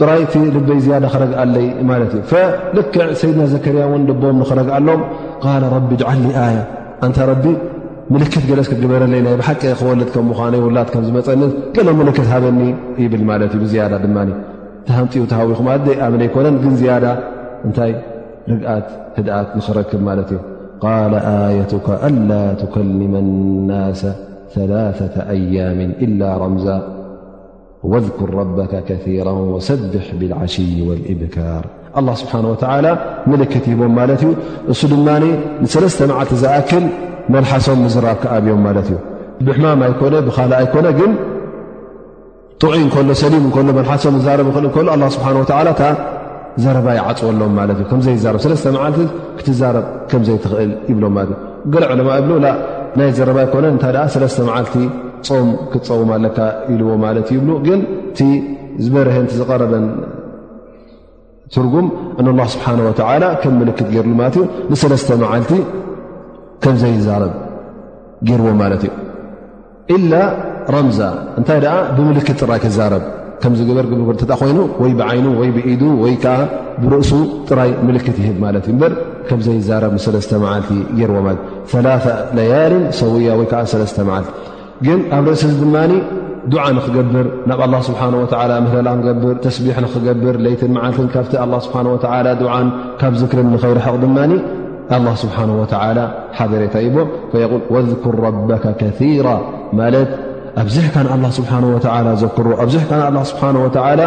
ጥራይ እቲ ልበይ ዝያዳ ክረግኣለይ ማለት እዩ ልክዕ ሰይድና ዘከርያ እውን ልቦም ንክረግኣሎም ቃል ረቢ ጅዓል ኣያ ኣንታ ረቢ ምልክት ገለስ ክግበረለይ ናይ ብሓቂ ክወልድ ከም ምዃነ ውላድ ከም ዝመፀኒ ገለ ምልክት ሃበኒ ይብል ማለት እዩ ብዝያዳ ድማ ተሃንጥኡ ተሃዊኹ ማለት ዘይኣምን ኣይኮነን ግን ዝያዳ እንታይ ርግኣት ህድኣት ንክረክብ ማለት እዩ ቃል ኣየትካ ኣላ ትከልመ ናሰ ላተ ኣያም ኢላ ረምዛ ወذኩር ረበካ ከራ ወሰብሕ ብልዓሽይ ወልእብካር ኣላ ስብሓን ወተዓላ ምልክት ሂቦም ማለት እዩ እሱ ድማ ንሰለስተ መዓልቲ ዝኣክል መልሓሶም ምዝራብ ክኣብዮም ማለት እዩ ብሕማም ኣይኮነ ብካልእ ኣይኮነ ግን ጥዑይ እንከሎ ሰሊም እከሎ መልሓሶም ዝዛረብ ይኽእል እከሎ ስብሓ ወላ ዘረባ ይዓፅወሎም ማለት እዩ ከምዘይዛረብ ሰለስተ መዓልቲ ክትዛረብ ከምዘይትኽእል ይብሎም ማለት እዩ ገለ ዕለማ ይብሎ ናይ ዘረባ ይኮነ እንታ ሰለስተ መዓልቲ ፆም ክትፀውም ኣለካ ኢልዎ ማለት እዩ ይብሉ ግን እቲ ዝበርሀን ዝቀረበን ትርጉም እንላ ስብሓን ወተላ ከም ምልክት ገይርሉ ማለት እዩ ንሰለስተ መዓልቲ ከምዘይዛረብ ገይርዎ ማለት እዩ ኢላ ረምዛ እንታይ ደኣ ብምልክት ጥራይ ክዛረብ ከም ዝገበር ግብር ተ ኮይኑ ወይ ብዓይኑ ወይ ብኢዱ ወይ ከዓ ብርእሱ ጥራይ ምልክት ይህብ ማለት እዩ እበር ከምዘይዛረብ ንሰለስተ መዓልቲ ገይርዎ ማለት ሰላ ለያሊን ሰውያ ወይ ከዓ ሰለስተ መዓልቲ ግን ኣብ ርእሲ እዚ ድማ ዱዓ ንክገብር ናብ ኣላ ስብሓን ወላ ምህለላ ንገብር ተስቢሕ ንክገብር ለይትን መዓልትን ካብቲ ኣላ ስብሓን ወላ ድዓን ካብ ዝክርን ንኸይርሕቕ ድማ ኣላ ስብሓን ወተላ ሓበሬታ ይቦ ፈየል ወዝኩር ረበካ ከራ ማለት ኣብዚሕካ ንኣላ ስብሓ ወላ ዘክሮ ኣብዚሕካ ንኣ ስብሓ ወላ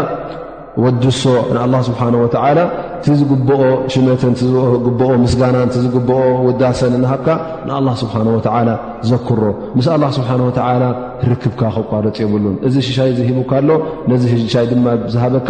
ወድሶ ንኣ ስብሓ ወላ እቲ ዝግብኦ ሽመትን ዝግብኦ ምስጋናን ዝግብኦ ውዳሰን እናሃብካ ንኣላ ስብሓ ወላ ዘክሮ ምስ ኣላ ስብሓ ወላ ርክብካ ክቋርጥ የብሉን እዚ ሽሻይ ዝሂቡካ ኣሎ ነዚ ሽሻይ ድማ ዝሃበካ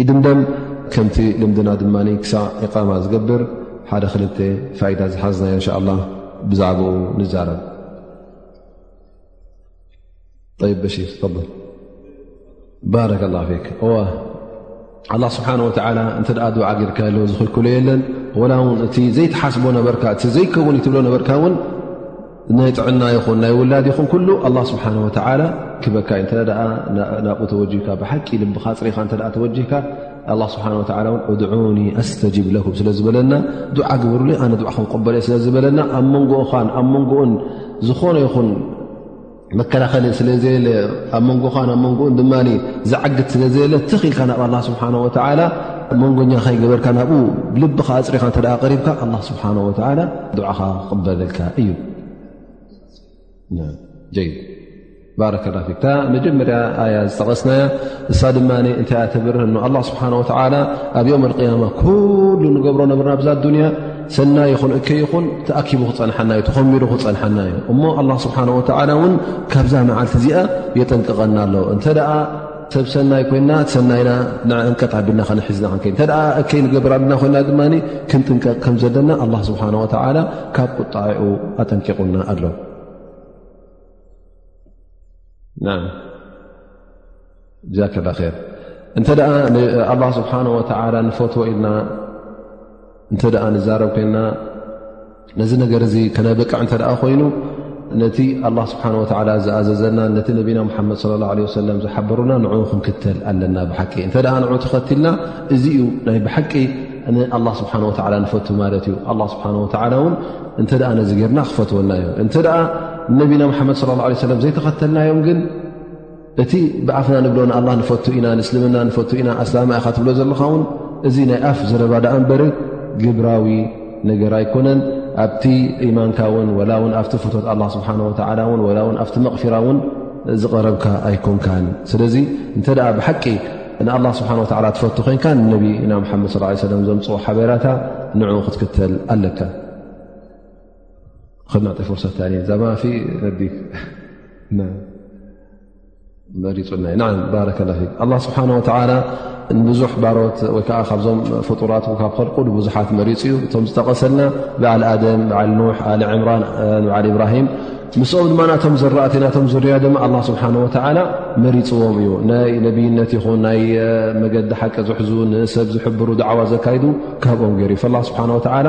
ይድምደም ከምቲ ልምድና ድማ ክሳዕ ኢቃማ ዝገብር ሓደ ክልተ ፋይዳ ዝሓዝናዮ እንሻ ላ ብዛዕባኡ ንዛረብ ይ በሽ ተል ባረከ ላ ፊክ እዋ ኣላ ስብሓን ወተላ እንተ ኣ ድዓ ጌርካ ኣለዎ ዝኽልክሎ የለን ወላ እውን እቲ ዘይትሓስቦ ነበርካ እቲ ዘይከውን ትብሎ ነበርካ እውን ናይ ጥዕና ይኹን ናይ ውላድ ይኹን ኩሉ ኣላ ስብሓን ወተላ ክበካ ዩ እተ ናብኡ ተወጅህካ ብሓቂ ልብኻ ፅሪኻ እተ ተወጅህካ ኣላ ስብሓን ወላ ን እድዑኒ ኣስተጅብ ለኩም ስለ ዝበለና ዱዓ ግብርሉ ኣነ ድዓ ክንቀበለ ስለ ዝበለና ኣብ መንጎኡኻን ኣብ መንጎኡን ዝኾነ ይኹን መከላኸሊ ስለ ዘየለ ኣብ መንጎኻን ኣብ መንጎኡን ድማ ዝዓግት ስለ ዘየለ ትኽኢልካ ናብ ኣላ ስብሓን ወተላ መንጎኛ ከይገበርካ ናብኡ ልብኻ ኣፅሪኻ እተ ቀሪብካ ኣላ ስብሓን ወላ ዱዓኻ ክቕበለልካ እዩ ጀይ ባረከ ላ ፊክ እታ መጀመርያ ኣያ ዝጠቐስናያ እሳ ድማ እንታይ እያ ተብርህ ን ኣላ ስብሓን ወተዓላ ኣብ ዮም ኣልቅያማ ኩሉ ንገብሮ ነብርና ብዛ ኣዱንያ ሰናይ ይኹን እከ ይኹን ተኣኪቡ ክፀንሓና እዩ ተኾሚሩ ክፀንሓና እዩ እሞ ኣላ ስብሓን ወተዓላ እውን ካብዛ መዓልቲ እዚኣ የጠንቅቐና ኣሎ እንተ ደኣ ሰብ ሰናይ ኮይና ሰናይና ንዕንቀጥ ኣቢልና ከነሒዝና ክንከ እተ እከይ ንገብር ኣቢልና ኮይና ድማ ክንጥንቀቕ ከም ዘለና ኣላ ስብሓን ወተዓላ ካብ ቁጣዒኡ ኣጠንቂቑና ኣሎ ዛከላ ር እንተ ኣላ ስብሓን ወተላ ንፈትዎ ኢልና እንተ ንዛረብ ኮይና ነዚ ነገር እዚ ከነብቅዕ እንተ ኮይኑ ነቲ ኣላ ስብሓን ወላ ዝኣዘዘና ነቲ ነቢና ሓመድ ለ ላ ለ ሰለም ዝሓበሩና ንዑ ክንክተል ኣለና ብሓቂ እንተ ንዑ ተኸትልና እዚ ዩ ናይ ብሓቂ ንኣላ ስብሓን ወላ ንፈቱ ማለት እዩ ኣ ስብሓን ወላ እውን እንተ ነዚ ገርና ክፈትወና እዩ እተ ነቢና ሓመድ ለ ለ ሰለም ዘይተኸተልናዮም ግን እቲ ብኣፍና ንብሎ ንኣላ ንፈቱ ኢና ንእስልምና ንፈቱ ኢና ኣስላማ ኢኻ ትብሎ ዘለኻ ውን እዚ ናይ ኣፍ ዘረባ ድኣ እንበሪ ግብራዊ ነገር ኣይኮነን ኣብቲ ኢማንካ ውን ወላ ውን ኣብቲ ፍቶት ኣላ ስብሓን ወላ ን ወላ ውን ኣብቲ መቕፊራ ውን ዝቐረብካ ኣይኮንካን ስለዚ እንተ ደኣ ብሓቂ ንኣላ ስብሓን ወላ ትፈቱ ኮንካ ንነቢ ኢና ሓመድ ስ ሰለም ዘምፅኦ ሓበራታ ንዑ ክትክተል ኣለካ ኸናጠ ፍርሰ ታኒን ዛባ ነቢ መሪፁና ዩ ን ባረከላ ፊ ኣላ ስብሓን ወተላ ንብዙሕ ባሮት ወይ ከዓ ካብዞም ፍጡራት ካብ ከልቁ ንብዙሓት መሪፁ እዩ እቶም ዝጠቐሰልና በዓል ኣደም በዓል ኑሕ ኣል ዕምራን በዓል እብራሂም ምስኦም ድማ ናቶም ዘራእቲ ናቶም ዝርያ ድማ ኣላ ስብሓን ወተዓላ መሪፅዎም እዩ ናይ ነብይነት ይኹን ናይ መገዲ ሓቂ ዝሕዙ ንሰብ ዝሕብሩ ዳዕዋ ዘካይዱ ካብኦም ገይሩ ዩ ላ ስብሓን ወተላ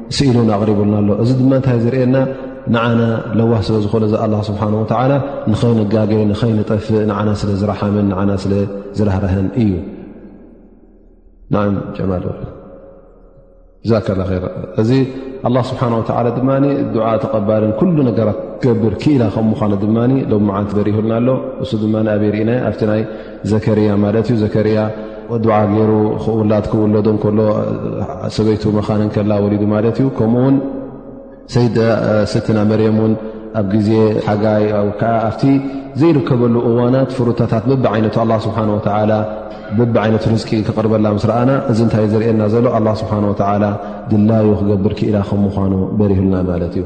ስኢሉን ኣቕሪቡልና ኣሎ እዚ ድማ እንታይ ዝርእየና ንዓና ለዋህ ስለ ዝኾነ ዚ ኣላ ስብሓን ወተዓላ ንኸይንጋገ ንኸይንጠፍእ ንዓና ስለ ዝረሓምን ንዓና ስለ ዝራህራሀን እዩ ጀማል ዛከላር እዚ ኣላ ስብሓን ወተዓላ ድማ ድዓ ተቐባልን ኩሉ ነገራት ክገብር ክኢላ ከም ምዃኑ ድማ ሎም መዓልቲ በሪሁልና ኣሎ እሱ ድማ ኣበይ ርኢናዮ ኣብቲ ናይ ዘከርያ ማለት እዩ ዘከርያ ዱዓ ገይሩ ክውላድ ክውለዶ ከሎ ሰበይቱ መኻን ከላ ወሊዱ ማለት እዩ ከምኡውን ሰይድ ስትና መርም ውን ኣብ ግዜ ሓጋይ ከዓ ኣብቲ ዘይርከበሉ እዋናት ፍሩታታት ብቢ ዓይነቱ ኣ ስብሓ ወላ ብቢ ዓይነት ርዝቂ ክቅርበላ ምስ ረኣና እዚ እንታይ ዘርእየና ዘሎ ኣ ስብሓ ወላ ድላዩ ክገብር ክኢላ ከም ምኳኑ በሪህልና ማለት እዩ